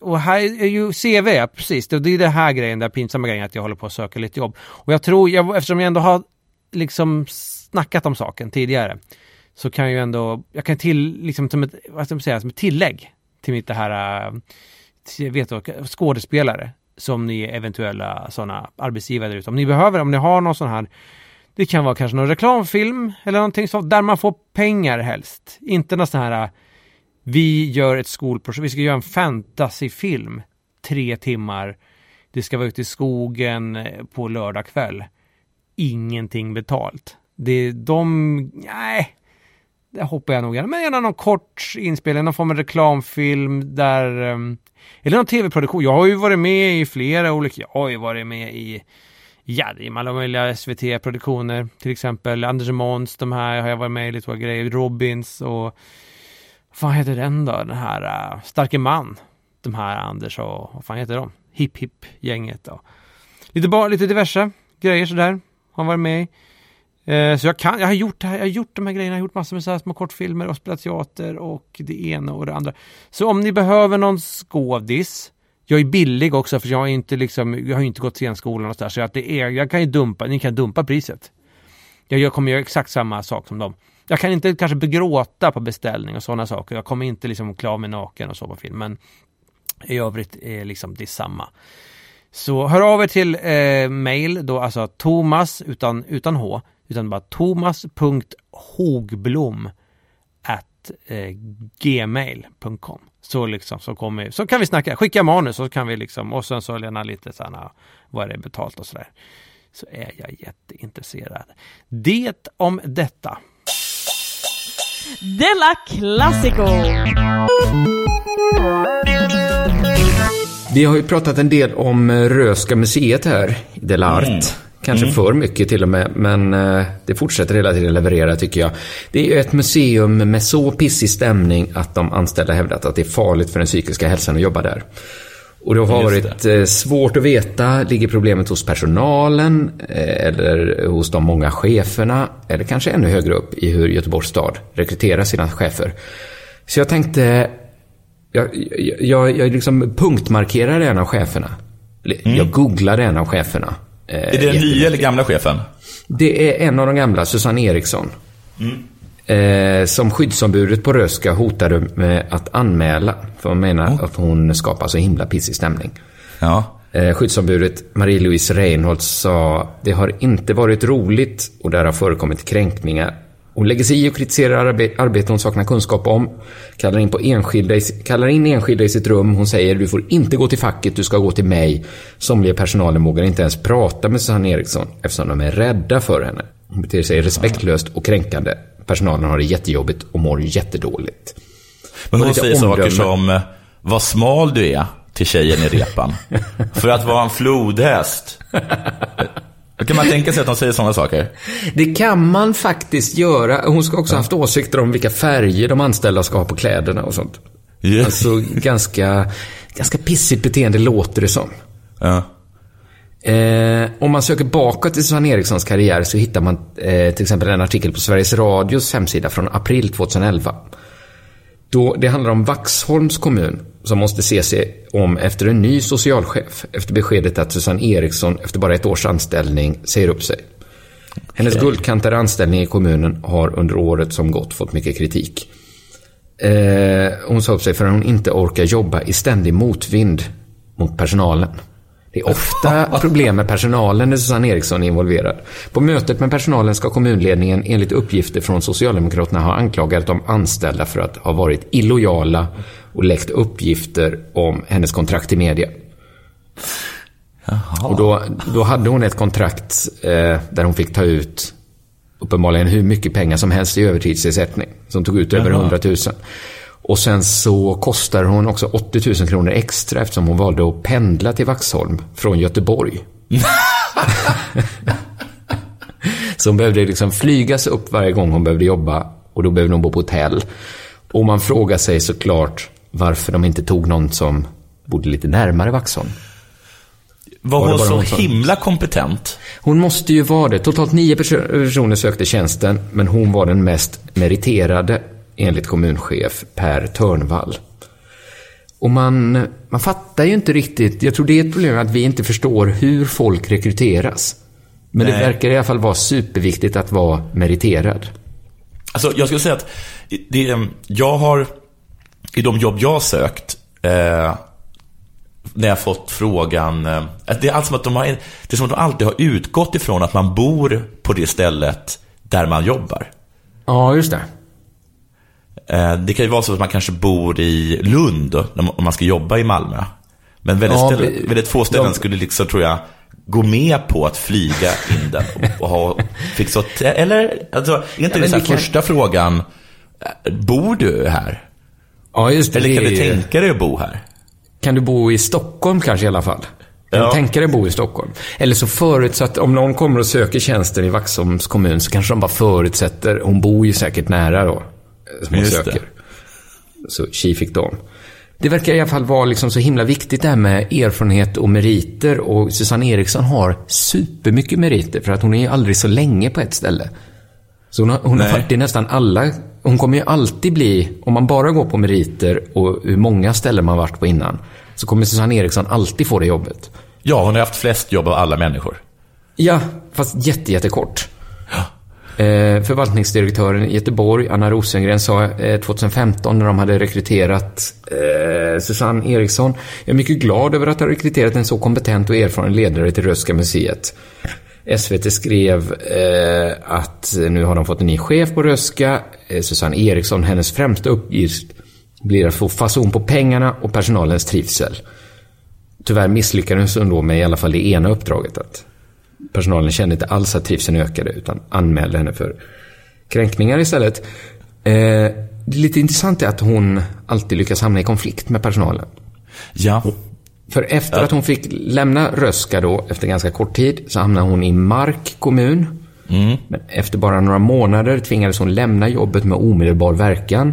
och här är ju CV, precis, det, det är det här grejen, den pinsamma grejen att jag håller på att söka lite jobb. Och jag tror, jag, eftersom jag ändå har liksom snackat om saken tidigare, så kan jag ju ändå, jag kan till, liksom som ett, vad ska man säga, som ett tillägg till mitt det här, till, vet du, skådespelare som ni eventuella sådana arbetsgivare ute. Om ni behöver, om ni har någon sån här, det kan vara kanske någon reklamfilm eller någonting sånt, där man får pengar helst. Inte någon sån här, äh, vi gör ett skolprojekt, vi ska göra en fantasyfilm, tre timmar, det ska vara ute i skogen eh, på lördag kväll. Ingenting betalt. Det, är de, nej, det hoppar jag nog gärna. Men gärna någon kort inspelning, någon form av reklamfilm där... Ehm, eller någon tv-produktion. Jag har ju varit med i flera olika... Jag har ju varit med i... Ja, det är alla möjliga SVT-produktioner. Till exempel Anders och Måns, de här har jag varit med i lite grejer. Robins och... Vad fan heter den då? Den här uh, Starke Man. De här Anders och... Vad fan heter de? Hip Hip gänget då. Lite, bara, lite diverse grejer sådär. Har varit med i. Eh, så jag, kan, jag har gjort det här, jag har gjort de här grejerna, jag har gjort massor med så här små kortfilmer och spelat teater och det ena och det andra. Så om ni behöver någon skådis, jag är billig också för jag har inte liksom, jag har inte gått scenskolan och sådär så att det är, jag kan ju dumpa, ni kan dumpa priset. Jag, jag kommer göra exakt samma sak som dem. Jag kan inte kanske begråta på beställning och sådana saker. Jag kommer inte liksom klä av mig naken och så på film, men i övrigt är liksom det samma. Så hör av er till eh, mail då, alltså Thomas utan, utan H, utan bara thomas.hogblom at eh, gmail.com så liksom så kommer så kan vi snacka, skicka manus så kan vi liksom och sen så gärna lite sådana vad är det betalt och sådär. Så är jag jätteintresserad. Det om detta. Della Classico! Vi har ju pratat en del om eh, Röska museet här i Delart. Mm. Kanske Mm. för mycket till och med, men eh, det fortsätter hela tiden leverera tycker jag. Det är ett museum med så pissig stämning att de anställda hävdat att det är farligt för den psykiska hälsan att jobba där. Och det har varit eh, svårt att veta, ligger problemet hos personalen eh, eller hos de många cheferna eller kanske ännu högre upp i hur Göteborgs stad rekryterar sina chefer. Så jag tänkte, jag, jag, jag, liksom punktmarkerade en av cheferna. Eller, Jag googlade en av cheferna. Eh, Mm. Är det den nya eller gamla chefen? det är en av de gamla, Susanne Eriksson. Eh, som skyddsombudet på Röska hotade med att anmäla. För man menar att hon skapar så himla pissig stämning. Ja. Eh, skyddsombudet Marie-Louise Reinholdt sa det har inte varit roligt och där har förekommit kränkningar. Hon lägger sig i och kritiserar arbe arbete hon saknar kunskap om. Kallar in, på enskilda i, kallar in enskilda i sitt rum. Hon säger du får inte gå till facket, du ska gå till mig. Somliga personalen vågar inte ens prata med Susanne Eriksson eftersom de är rädda för henne. Hon beter sig respektlöst och kränkande. Personalen har det jättejobbigt och mår jättedåligt. Men hon lite säger saker omdöme. som, eh, vad smal du är till tjejen i repan. För att vara en flodhäst. Kan man tänka sig att de säger sådana saker. Det kan man faktiskt göra. Hon ska också ha haft åsikter om vilka färger de anställda ska ha på kläderna och sånt. Ja. Alltså ganska, ganska pissigt beteende låter det som. Ja. Eh, om man söker bakåt i Susanne Erikssons karriär så hittar man eh, till exempel en artikel på Sveriges Radios hemsida från april 2011. Då, det handlar om Vaxholms kommun som måste se sig om efter en ny socialchef efter beskedet att Susanne Eriksson efter bara ett års anställning säger upp sig. Hennes guldkantade anställning i kommunen har under året som gått fått mycket kritik. Eh, hon sa upp sig för att hon inte orkar jobba i ständig motvind mot personalen. Det är ofta problem med personalen när Susanne Eriksson är involverad. På mötet med personalen ska kommunledningen enligt uppgifter från Socialdemokraterna ha anklagat de anställda för att ha varit illojala och läckt uppgifter om hennes kontrakt i media. Och då, då hade hon ett kontrakt eh, där hon fick ta ut uppenbarligen hur mycket pengar som helst i övertidsersättning. Som tog ut över Jaha. 100 000. Och sen så kostar hon också 80 000 kronor extra eftersom hon valde att pendla till Vaxholm från Göteborg. så hon behövde liksom flygas upp varje gång hon behövde jobba och då behövde hon bo på hotell. Och man frågar sig såklart varför de inte tog någon som bodde lite närmare Vaxholm. Var Var det hon så hon himla kompetent? Hon måste ju vara det. Totalt nio perso- personer sökte tjänsten, men hon var den mest meriterade enligt kommunchef Per Törnvall. Och man, man fattar ju inte riktigt, jag tror det är ett problem att vi inte förstår hur folk rekryteras. Men det Nej. verkar i alla fall vara superviktigt att vara meriterad. Alltså, jag skulle säga att det, jag har, i de jobb jag har sökt, eh, när jag fått frågan, eh, det är allt som att de har, det är som att de alltid har utgått ifrån att man bor på det stället där man jobbar. Ja, just det. Eh, det kan ju vara så att man kanske bor i Lund om man ska jobba i Malmö. Men väldigt, Ja, ställe, vi- väldigt få ställen de- skulle liksom, tror jag, gå med på att flyga in den och, ha fixat Eller, alltså, är inte men det så här vi kan- första frågan, eh, bor du här? Ja, just det. Eller kan det du tänka dig att bo här? Kan du bo i Stockholm kanske i alla fall? Kan Ja. du tänka dig att bo i Stockholm? Eller så förutsatt, om någon kommer och söker tjänsten i Vaxholms kommun så kanske de bara förutsätter, hon bor ju säkert nära då, eh, som hon Just det. söker. Så tji fick de. Det verkar i alla fall vara liksom så himla viktigt det här med erfarenhet och meriter och Susanne Eriksson har supermycket meriter för att hon är ju aldrig så länge på ett ställe. Så hon har, hon har varit i nästan alla, hon kommer ju alltid bli, om man bara går på meriter och hur många ställen man varit på innan, så kommer Susanne Eriksson alltid få det jobbet. Ja, hon har haft flest jobb av alla människor. Ja, fast jätte, jättekort. Eh, förvaltningsdirektören i Göteborg, Anna Rosengren, sa eh, 2015 när de hade rekryterat eh, Susanne Eriksson. Jag är mycket glad över att ha rekryterat en så kompetent och erfaren ledare till Röhsska museet. SVT skrev eh, att nu har de fått en ny chef på Röska. Eh, Susanne Eriksson, hennes främsta uppgift blir att få fason på pengarna och personalens trivsel. Tyvärr misslyckades hon då med i alla fall det ena uppdraget. Att personalen kände inte alls att trivseln ökade utan anmälde henne för kränkningar istället. Eh, lite intressant är att hon alltid lyckas hamna i konflikt med personalen. Ja. För efter att hon fick lämna Röska då, efter ganska kort tid, så hamnade hon i Mark kommun. Men efter bara några månader tvingades hon lämna jobbet med omedelbar verkan.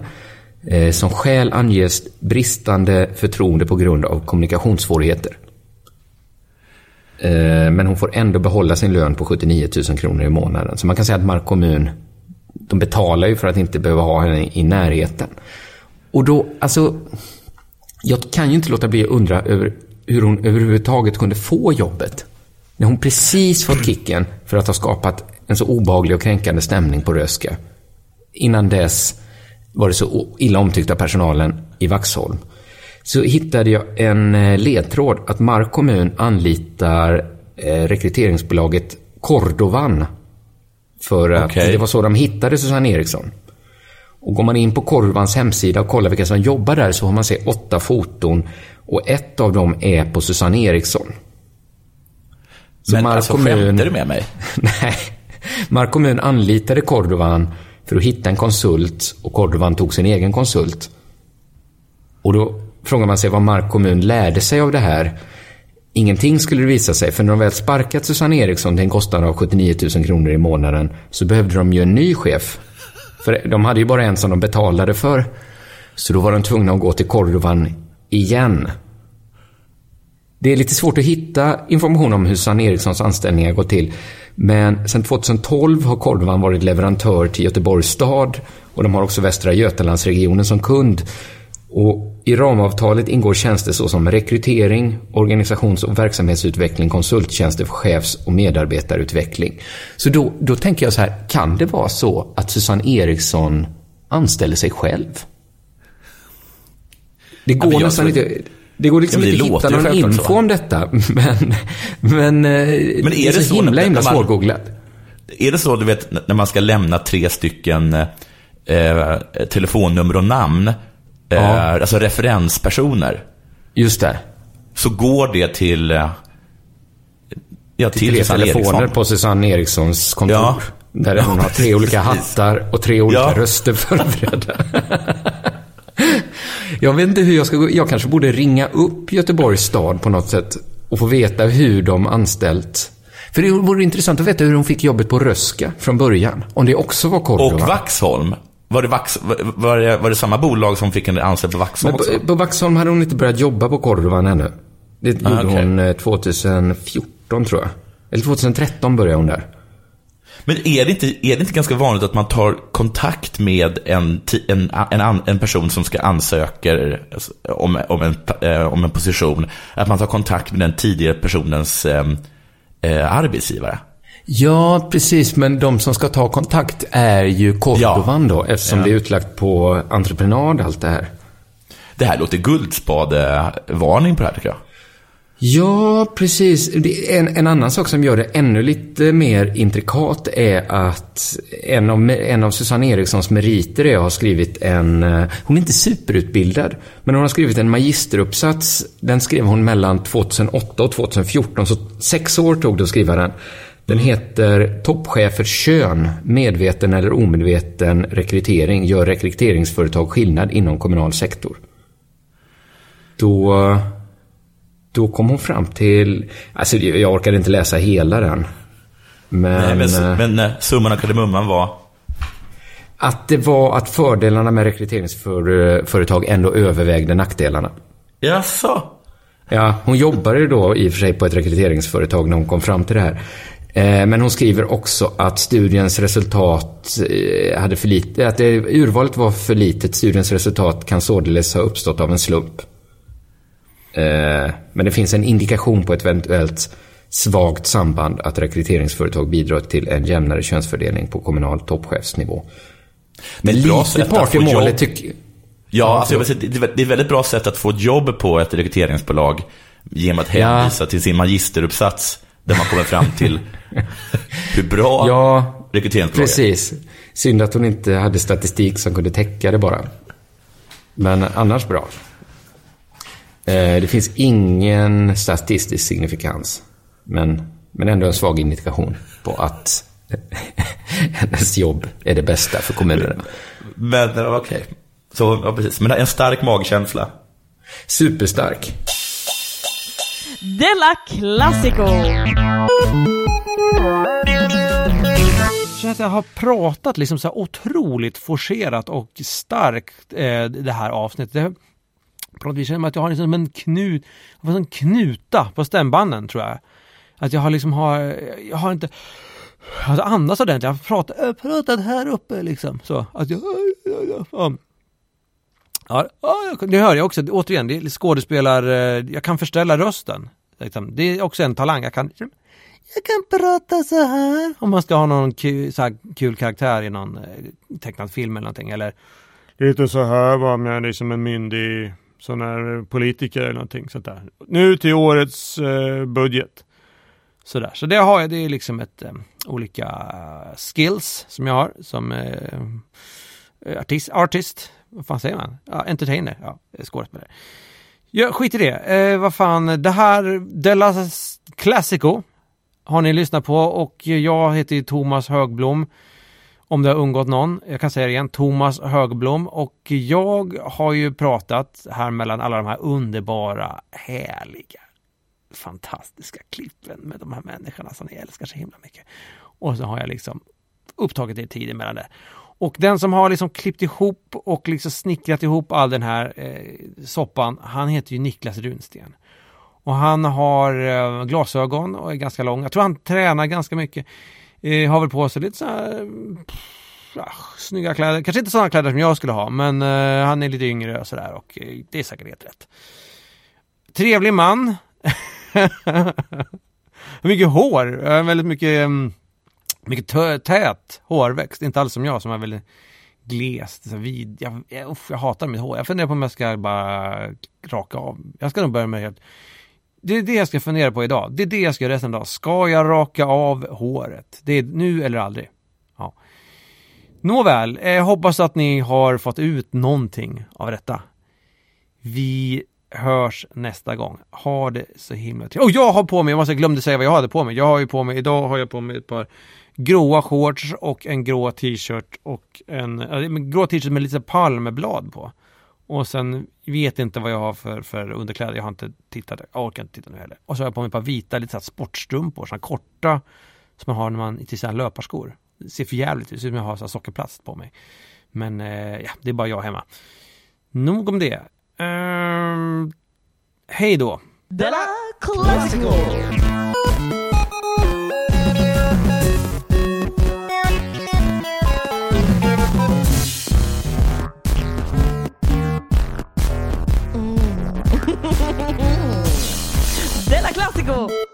Eh, som skäl anges bristande förtroende på grund av kommunikationssvårigheter. Eh, men hon får ändå behålla sin lön på 79 000 kronor i månaden. Så man kan säga att Mark kommun, de betalar ju för att inte behöva ha henne i närheten. Och då, alltså, jag kan ju inte låta bli att undra över hur hon överhuvudtaget kunde få jobbet. När hon precis fått kicken för att ha skapat en så obehaglig och kränkande stämning på Röska. Innan dess var det så illa omtyckt av personalen i Vaxholm. Så hittade jag en eh, ledtråd att Mark kommun anlitar eh, rekryteringsbolaget Cordovan. För att Okej. det var så de hittade Susanne Eriksson. Och går man in på Corvans hemsida och kollar vilka som jobbar där så har man se åtta foton och ett av dem är på Susanne Eriksson. Så Men Mark alltså, kommun- skämtar du med mig? Nej. Mark kommun anlitade Cordovan för att hitta en konsult och Cordovan tog sin egen konsult. Och då frågar man sig vad Mark kommun lärde sig av det här. Ingenting skulle det visa sig, för när de väl sparkat Susanne Eriksson till en kostnad av 79 000 kronor i månaden så behövde de ju en ny chef. För de hade ju bara en som de betalade för. Så då var de tvungna att gå till Cordovan igen. Det är lite svårt att hitta information om hur San Erikssons anställningar går till. Men sedan 2012 har Cordovan varit leverantör till Göteborgs stad och de har också Västra Götalandsregionen som kund. Och i ramavtalet ingår tjänster såsom rekrytering, organisations och verksamhetsutveckling, konsulttjänster för chefs och medarbetarutveckling. Så då, då tänker jag så här, kan det vara så att Susanne Eriksson anställer sig själv? Det Ja, går jag nästan tror- inte... Det går liksom Ja, det inte att hitta någon info så. om detta, men, men, eh, Men är det så, så himla himla man- svårgooglat. Är det så, du vet, när man ska lämna tre stycken eh, telefonnummer och namn, eh, Ja. alltså referenspersoner, Just det. så går det till, eh, ja, Till till tre Susanne telefoner Eriksson. på Susanne Erikssons kontor. Ja. Där hon har tre olika hattar och tre olika Ja. röster förberedda. jag vet inte hur jag ska gå. Jag kanske borde ringa upp Göteborgs stad på något sätt och få veta hur de anställt. För det vore intressant att veta hur hon fick jobbet på Röska från början. Om det också var Cordova. Och Vaxholm. Var det, Vax, var, det, var det samma bolag som fick en anställd på Vaxholm Men också? på, på Vaxholm hade hon inte börjat jobba på Cordovan ännu. Det Ah, gjorde okej. hon eh, 2014 tror jag. Eller 2013 började hon där. Men är det, inte, är det inte ganska vanligt att man tar kontakt med en, en, en, en person som ska ansöka alltså, om, om, en, eh, om en position? Att man tar kontakt med den tidigare personens eh, eh, arbetsgivare? Ja, precis. Men de som ska ta kontakt är ju Cordovan då, eftersom Ja. det är utlagt på entreprenad allt det här. Det här låter guldspadevarning på det här tycker jag. Ja, precis. En, en annan sak som gör det ännu lite mer intrikat är att en av, en av Susanne Erikssons meriter är att ha skrivit en... eh, Hon är inte superutbildad, men hon har skrivit en magisteruppsats. Den skrev hon mellan 2008 och 2014, så sex år tog det att skriva den. Den heter Toppchefers kön, medveten eller omedveten rekrytering, gör rekryteringsföretag skillnad inom kommunal sektor. Då, då kom hon fram till, alltså jag orkade inte läsa hela den. Men, Nej, men, eh, men eh, summan av kardemumman var? att det var att fördelarna med rekryteringsföretag ändå övervägde nackdelarna. Jaså? Ja, hon jobbade då i och för sig på ett rekryteringsföretag när hon kom fram till det här. Eh, Men hon skriver också att studiens resultat eh, hade för lite, att urvalet var för litet. Studiens resultat kan således ha uppstått av en slump. Eh, Men det finns en indikation på ett eventuellt svagt samband att rekryteringsföretag bidrar till en jämnare könsfördelning på kommunal toppchefsnivå. Men lite part i målet tycker Ja, alltså, säga, det är ett väldigt bra sätt att få ett jobb på ett rekryteringsbolag genom att Ja. hänvisa till sin magisteruppsats där man kommer fram till Hur bra Ja, rekryteringsfråga. precis. Synd att hon inte hade statistik som kunde täcka det bara. Men annars bra. Eh, Det finns ingen statistisk signifikans. Men, men ändå en svag indikation på att hennes jobb är det bästa för kommunen. Men okej. Så, ja precis. Men en stark magkänsla. Superstark. Della Classico! Jag känner att jag har pratat liksom så här otroligt forcerat och starkt eh, det här avsnittet. På något vis känner jag att jag har liksom en knut, jag har en knuta på stämbanden tror jag. Att jag har liksom har, jag har inte alltså andats ordentligt. Jag har pratat, jag har pratat här uppe liksom. Så att jag, ja. Ja, ja, det hör jag också. Återigen, det är skådespelar, eh, jag kan förställa rösten. Liksom, det är också en talang. Jag kan, jag kan prata så här. Om man ska ha någon kul, så här kul karaktär i någon eh, tecknad film eller någonting. Eller lite så här var med liksom en myndig sån här politiker eller någonting sånt där. Nu till årets eh, budget. Sådär. Så det har jag, det är liksom ett eh, olika skills som jag har som eh, artist, artist, vad fan säger man? Ja, entertainer, ja, skådespelare. Ja, skit i det. Eh, vad fan, det här, Della Classico har ni lyssnat på och jag heter ju Thomas Högblom. Om det har undgått någon. Jag kan säga det igen, Thomas Högblom. Och jag har ju pratat här mellan alla de här underbara, härliga, fantastiska klippen med de här människorna som ni älskar så himla mycket. Och så har jag liksom upptagit er tid emellan det. Och den som har liksom klippt ihop och liksom snickrat ihop all den här eh, soppan, han heter ju Niklas Runsten. Och han har eh, glasögon och är ganska lång. Jag tror han tränar ganska mycket. Eh, har väl på sig lite så här pff, ja, snygga kläder. Kanske inte sådana kläder som jag skulle ha, men eh, han är lite yngre och sådär och eh, det är säkert helt rätt. Trevlig man. mycket hår, väldigt mycket, mm, mycket tät hårväxt. Inte alls som jag som är väldigt glest, så vid. Jag, jag, uff, jag hatar mitt hår. Jag funderar på om jag ska bara raka av. Jag ska nog börja med helt det är det jag ska fundera på idag. Det är det jag ska göra resten av dagen. Ska jag raka av håret? Det är nu eller aldrig. Ja. Nåväl, jag hoppas att ni har fått ut någonting av detta. Vi hörs nästa gång. Ha det så himla trevligt. Och jag har på mig, jag måste glömde säga vad jag hade på mig. Jag har ju på mig, idag har jag på mig ett par gråa shorts och en grå t-shirt och en, en grå t-shirt med lite palmblad på. Och sen vet inte vad jag har för, för underkläder. Jag har inte tittat. Jag orkar inte titta nu heller. Och så har jag på mig ett par vita lite så här sportstrumpor. Sådana korta. Som man har när man till sina löparskor. Det ser för jävligt ut. Det ser ut som jag har så här sockerplast på mig. Men eh, ja, det är bara jag hemma. Nog om det. Ehm, hej då. Della Classico! Della Classico!